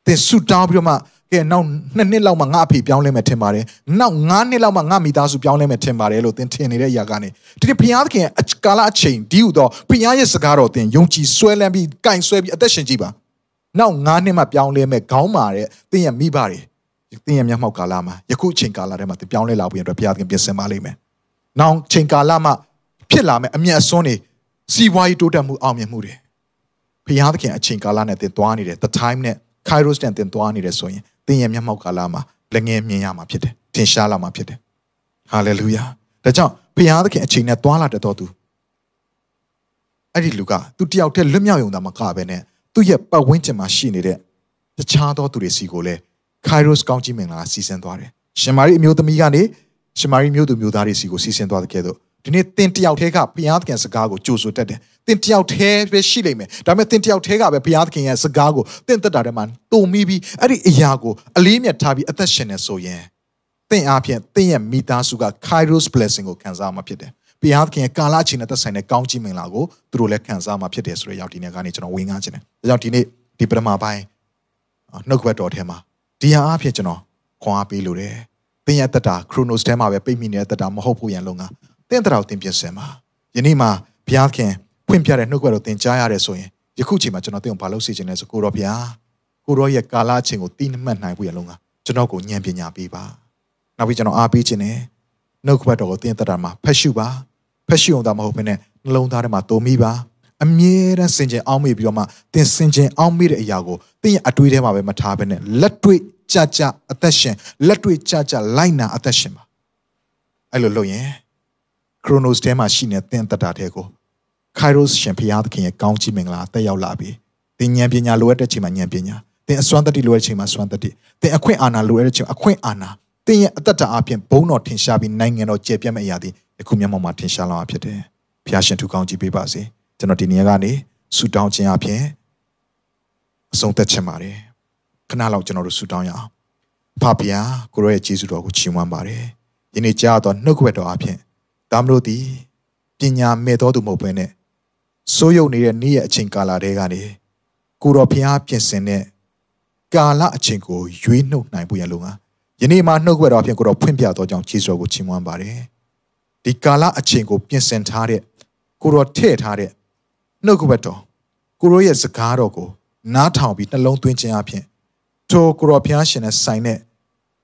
တင်းဆူတောင်းပြီးတော့မှ ကဲနောက်နှစ်နှစ်လောက်မှငါအဖေပြောင်းလဲမယ်ထင်ပါတယ်နောက်ငါးနှစ်လောက်မှငါမိသားစုပြောင်းလဲမယ်ထင်ပါတယ်လို့သင်ထင်နေတဲ့အရာကနေဒီဘုရားသခင်ကာလအချိန်ဒီဟုသောဘုရားရဲ့စကားတော်သင်ယုံကြည်ဆွဲလန်းပြီးကင်ဆွဲပြီးအသက်ရှင်ကြည့်ပါနောက်ငါးနှစ်မှပြောင်းလဲမယ်ခေါင်းမာတဲ့သင်ရဲ့မိဘတွေသင်ရဲ့မျက်မှောက်ကာလမှာယခုအချိန်ကာလထဲမှာသင်ပြောင်းလဲလာဖို့အတွက်ဘုရားသခင်ပြင်ဆင်ပါလိမ့်မယ်နောက်ချိန်ကာလမှာဖြစ်လာမယ်အမျက်အစွန်းတွေစီးပွားရေးတိုးတက်မှုအောင်မြင်မှုတွေဘုရားသခင်အချိန်ကာလနဲ့သင်သွားနေတယ် the time နဲ့ kairos နဲ့သင်သွားနေတယ်ဆိုရင် သင်ရဲ့မျက်မှောက်ကာလမှာလက်ငယ်မြင်ရမှာဖြစ်တယ်ထင်ရှားလာမှာဖြစ်တယ်ဟာလေလုယာဒါကြောင့်ဘုရားသခင်အချိန်နဲ့တွာလာတတ်တော်သူအဲ့ဒီလူကသူတယောက်တည်းလွတ်မြောက်ရုံသာမကပဲနဲ့သူ့ရဲ့ပတ်ဝန်းကျင်မှာရှိနေတဲ့တခြားသောသူတွေစီကိုလည်း Kairos ကောင်းကြီးမင်္ဂလာစီစဉ်သွားတယ်ရှင်မာရိအမျိုးသမီးကနေရှင်မာရိမျိုးသူမျိုးသားတွေစီကိုစီစဉ်သွားတဲ့ကဲ့သို့ ဒီနေ့သင်တယောက်တည်းကဘုရားသခင်စကားကိုကြိုဆိုတတ်တယ်သင်တယောက်တည်းပဲရှိလိမ့်မယ်ဒါပေမဲ့သင်တယောက်တည်းကပဲဘုရားသခင်ရဲ့စကားကိုသင်သက်တာထဲမှာတုံမိပြီးအဲ့ဒီအရာကိုအလေးမြတ်ထားပြီးအသက်ရှင်နေဆိုရင်သင်အားဖြင့်သင်ရဲ့မိသားစုက Kairos blessing ကိုခံစားမှာဖြစ်တယ်ဘုရားသခင်ရဲ့ကာလအချိန်နဲ့သက်ဆိုင်တဲ့ကောင်းချီးမင်္ဂလာကိုသူတို့လည်းခံစားမှာဖြစ်တယ်ဆိုတဲ့ရောက်ဒီနေ့ကနေကျွန်တော်ဝင်ကားခြင်းတယ်ဒါကြောင့်ဒီနေ့ဒီပထမပိုင်းနှုတ်ကပတ်တော်ထဲမှာဒီဟာအားဖြင့်ကျွန်တော်ခွန်အားပေးလို့တယ်သင်ရဲ့တက်တာ Chronos ထဲမှာပဲပိတ်မိနေတဲ့တက်တာမဟုတ်ဘူးရန်လုံးက သင်တက်တာကိုသင်ပြင်ဆင်ပါယနေ့မှာဘုရားခင်ဖွင့်ပြတဲ့နှုတ်ကပတ်တော်သင်ကြားရတယ်ဆိုရင်ယခုချိန်မှာကျွန်တော်သင်ကိုဘာလို့စီခြင်းလဲဆိုကိုရောဘုရားကိုရောရဲ့ကာလအချိန်ကိုတိမှတ်နိုင်ဘူးရန်လုံးကကျွန်တော်ကိုဉာဏ်ပညာပေးပါနောက်ပြီးကျွန်တော်အားပေးခြင်းနဲ့နှုတ်ကပတ်တော်ကိုသင်တက်တာမှာဖတ်ရှုပါဖက်ရှိအောင်သာမဟုတ်ဘဲနဲ့နှလုံးသားထဲမှာတုံမိပါအမြဲတမ်းစင်ကြင်အောင်းမိပြီးတော့မှသင်စင်ကြင်အောင်းမိတဲ့အရာကိုသင်ရဲ့အတွေးထဲမှာပဲမထားဘဲနဲ့လက်တွေ့ကြကြအသက်ရှင်လက်တွေ့ကြကြလိုက်နာအသက်ရှင်ပါအဲ့လိုလုပ်ရင် Chronos ထဲမှာရှိနေတဲ့သင်တတာတဲ့ကို Kairos ရှင်ဖျားသခင်ရဲ့ကောင်းချီးမင်္ဂလာတက်ရောက်လာပြီသင်ဉာဏ်ပညာလိုအပ်တဲ့ချိန်မှာဉာဏ်ပညာသင်အစွမ်းတတိလိုအပ်တဲ့ချိန်မှာစွမ်းတတိသင်အခွင့်အာဏာလိုအပ်တဲ့ချိန်အခွင့်အာဏာသင်ရဲ့အသက်တာအပြင်ဘုံတော်ထင်ရှားပြီးနိုင်ငံတော်ကျယ်ပြန့်မဲ့အရာတွေယခုမျက်မှောက်မှာထင်ရှားလာမှာဖြစ်တယ်။ဖျားရှင်ထူကောင်းကြည့်ပေးပါစေ။ကျွန်တော်ဒီနေရာကနေဆူတောင်းခြင်းအပြင်အဆုံးသက်ချင်ပါတယ်။ခဏလောက်ကျွန်တော်တို့ဆူတောင်းရအောင်။ဖဖျားကိုရောရဲ့ကျေးဇူးတော်ကိုချီးမွမ်းပါတယ်။ယနေ့ကြားတော်နှုတ်ကပတ်တော်အပြင် ဒါမလို့ဒီပညာမဲ့တော်သူမဟုတ်ဘဲနဲ့စိုးရုပ်နေတဲ့နေ့ရဲ့အချိန်ကာလတွေကနေကိုတော်ဖျားပြင်ဆင်တဲ့ကာလအချိန်ကိုရွေးနှုတ်နိုင်ဖို့ရလုံကယနေ့မှနှုတ်ကပတ်တော်အပြင်ကိုတော်ဖွင့်ပြတော်ကြောင့်ကျေးဇူးတော်ကိုချီးမွမ်းပါတယ်။ဒီကာလအချိန်ကိုပြင်ဆင်ထားတဲ့ကိုရောထည့်ထားတဲ့နှုတ်ကပတ်တော်ကိုရောရဲ့စကားတော်ကိုနားထောင်ပြီးနှလုံးသွင်းခြင်းအပြင်ထိုကိုရောဖျားရှင်နဲ့ဆိုင်တဲ့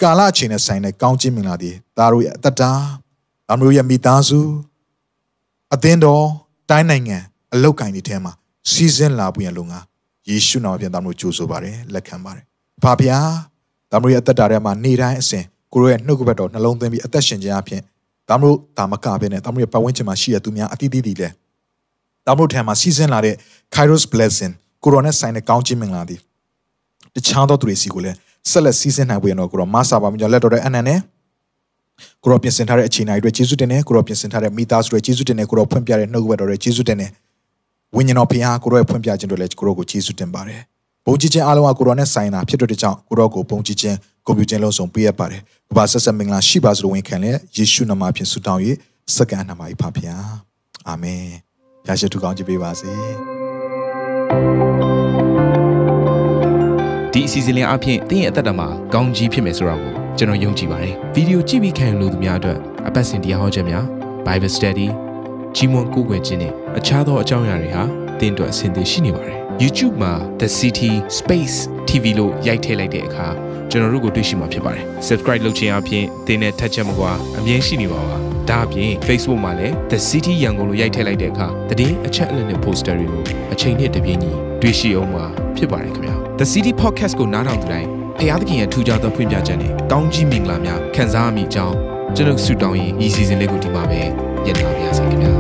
ကာလအချိန်နဲ့ဆိုင်တဲ့ကောင်းခြင်းမင်္ဂလာတွေဒါတို့ရဲ့အသက်တာ ဒါမျိုးရဲ့မိသားစုအသင်းတော်တိုင်းနိုင်ငံအလောက်ကင်တွေထဲမှာစီစဉ်လာပွင့်လုံငါယေရှုနာမဖြင့်ဒါမျိုးကြိုးဆိုပါတယ်လက်ခံပါတယ်။ဘာဗျာဒါမျိုးရဲ့အသက်တာထဲမှာနေတိုင်းအစဉ်ကိုရောရဲ့နှုတ်ကပတ်တော်နှလုံးသွင်းပြီးအသက်ရှင်ခြင်းအပြင်ဒါမလို့ဒါမကပဲနဲ့ဒါမလို့ပတ်ဝန်းကျင်မှာရှိရသူများအတိအသီးတွေလဲဒါမလို့ထဲမှာစီစဉ်လာတဲ့ Kairos blessing ကိုရိုနာဆိုင်တဲ့ကောင်းချီးမင်္ဂလာတွေတခြားသောသူတွေစီကိုလည်းဆက်လက်စီစဉ်နိုင်ဖို့ရတော့ကိုရောမဆာပါမြလက်တော်တဲ့အနန္နဲ့ ကိုရောပြင်ဆင်ထားတဲ့အခြေအနေတွေကျေးဇူးတင်တယ်ကိုရောပြင်ဆင်ထားတဲ့မိသားစုတွေကျေးဇူးတင်တယ်ကိုရောဖွင့်ပြတဲ့နှုတ်ကပတ်တော်တွေကျေးဇူးတင်တယ်ဝိညာဉ်တော်ဖခင်ကိုရောဖွင့်ပြခြင်းတွေလည်းကိုရောကိုကျေးဇူးတင်ပါတယ်ဘုန်းကြီးချင်းအားလုံးကကိုရောနဲ့ဆိုင်တာဖြစ်တဲ့ကြောင့်ကိုရောကိုဘုန်းကြီးချင်းကွန်ပျူတာလုံးစုံပေးရပါတယ်။ဘာဆက်ဆက်မင်္ဂလာရှိပါစို့ဝင်ခံလဲယေရှုနာမဖြင့်ဆုတောင်း၍စက္ကန့်နာမ၏ဖဖျား။အာမင်။ရရှိသူကောင်းချီးပေးပါစေ။ဒီအစီအစဉ်လေးအပြင်တင်းရဲ့အသက်တာမှာကောင်းကြီးဖြစ်မယ်ဆိုတာကို ကျွန်တော်ယုံကြည်ပါတယ်။ဗီဒီယိုကြည့်ပြီးခံယူလို့သူများအတွက်အပတ်စဉ်တရားဟောခြင်းများ Bible Study ကြီးမွန်ကိုယ်ွယ်ခြင်းနဲ့အခြားသောအကြောင်းအရာတွေဟာတင်းအတွက်အဆင်သင့်ရှိနေပါတယ်။ YouTube မှာ The City Space TV လို့ရိုက်ထည့်လိုက်တဲ့အခါကျွန်တော်တို့ကိုတွေ့ရှိမှာဖြစ်ပါတယ် subscribe လုပ်ခြင်းအပြင်သင်နဲ့ထက်ချက်မကွာအမြင်ရှိနေပါပါဒါအပြင် Facebook မှာလည်း The City ရန်ကုန်လို့ရိုက်ထည့်လိုက်တဲ့အခါတည်အချက်အလက်နဲ့ poster တွေကိုအချိန်နဲ့တပြေးညီတွေ့ရှိအောင်မှာဖြစ်ပါတယ်ခင်ဗျာ The City Podcast ကိုနားထောင်ကြတိုင်း ဖျားသခင်ရဲ့ထူကြသောဖွင့်ပြချက်နဲ့ကောင်းကြီးမင်္ဂလာများခံစားမိကြောင်းကျွန်တော်ဆုတောင်းရင်ဤစီစဉ်လေးကိုဒီမှာပဲညှိနှိုင်းပါရစေခင်ဗျာ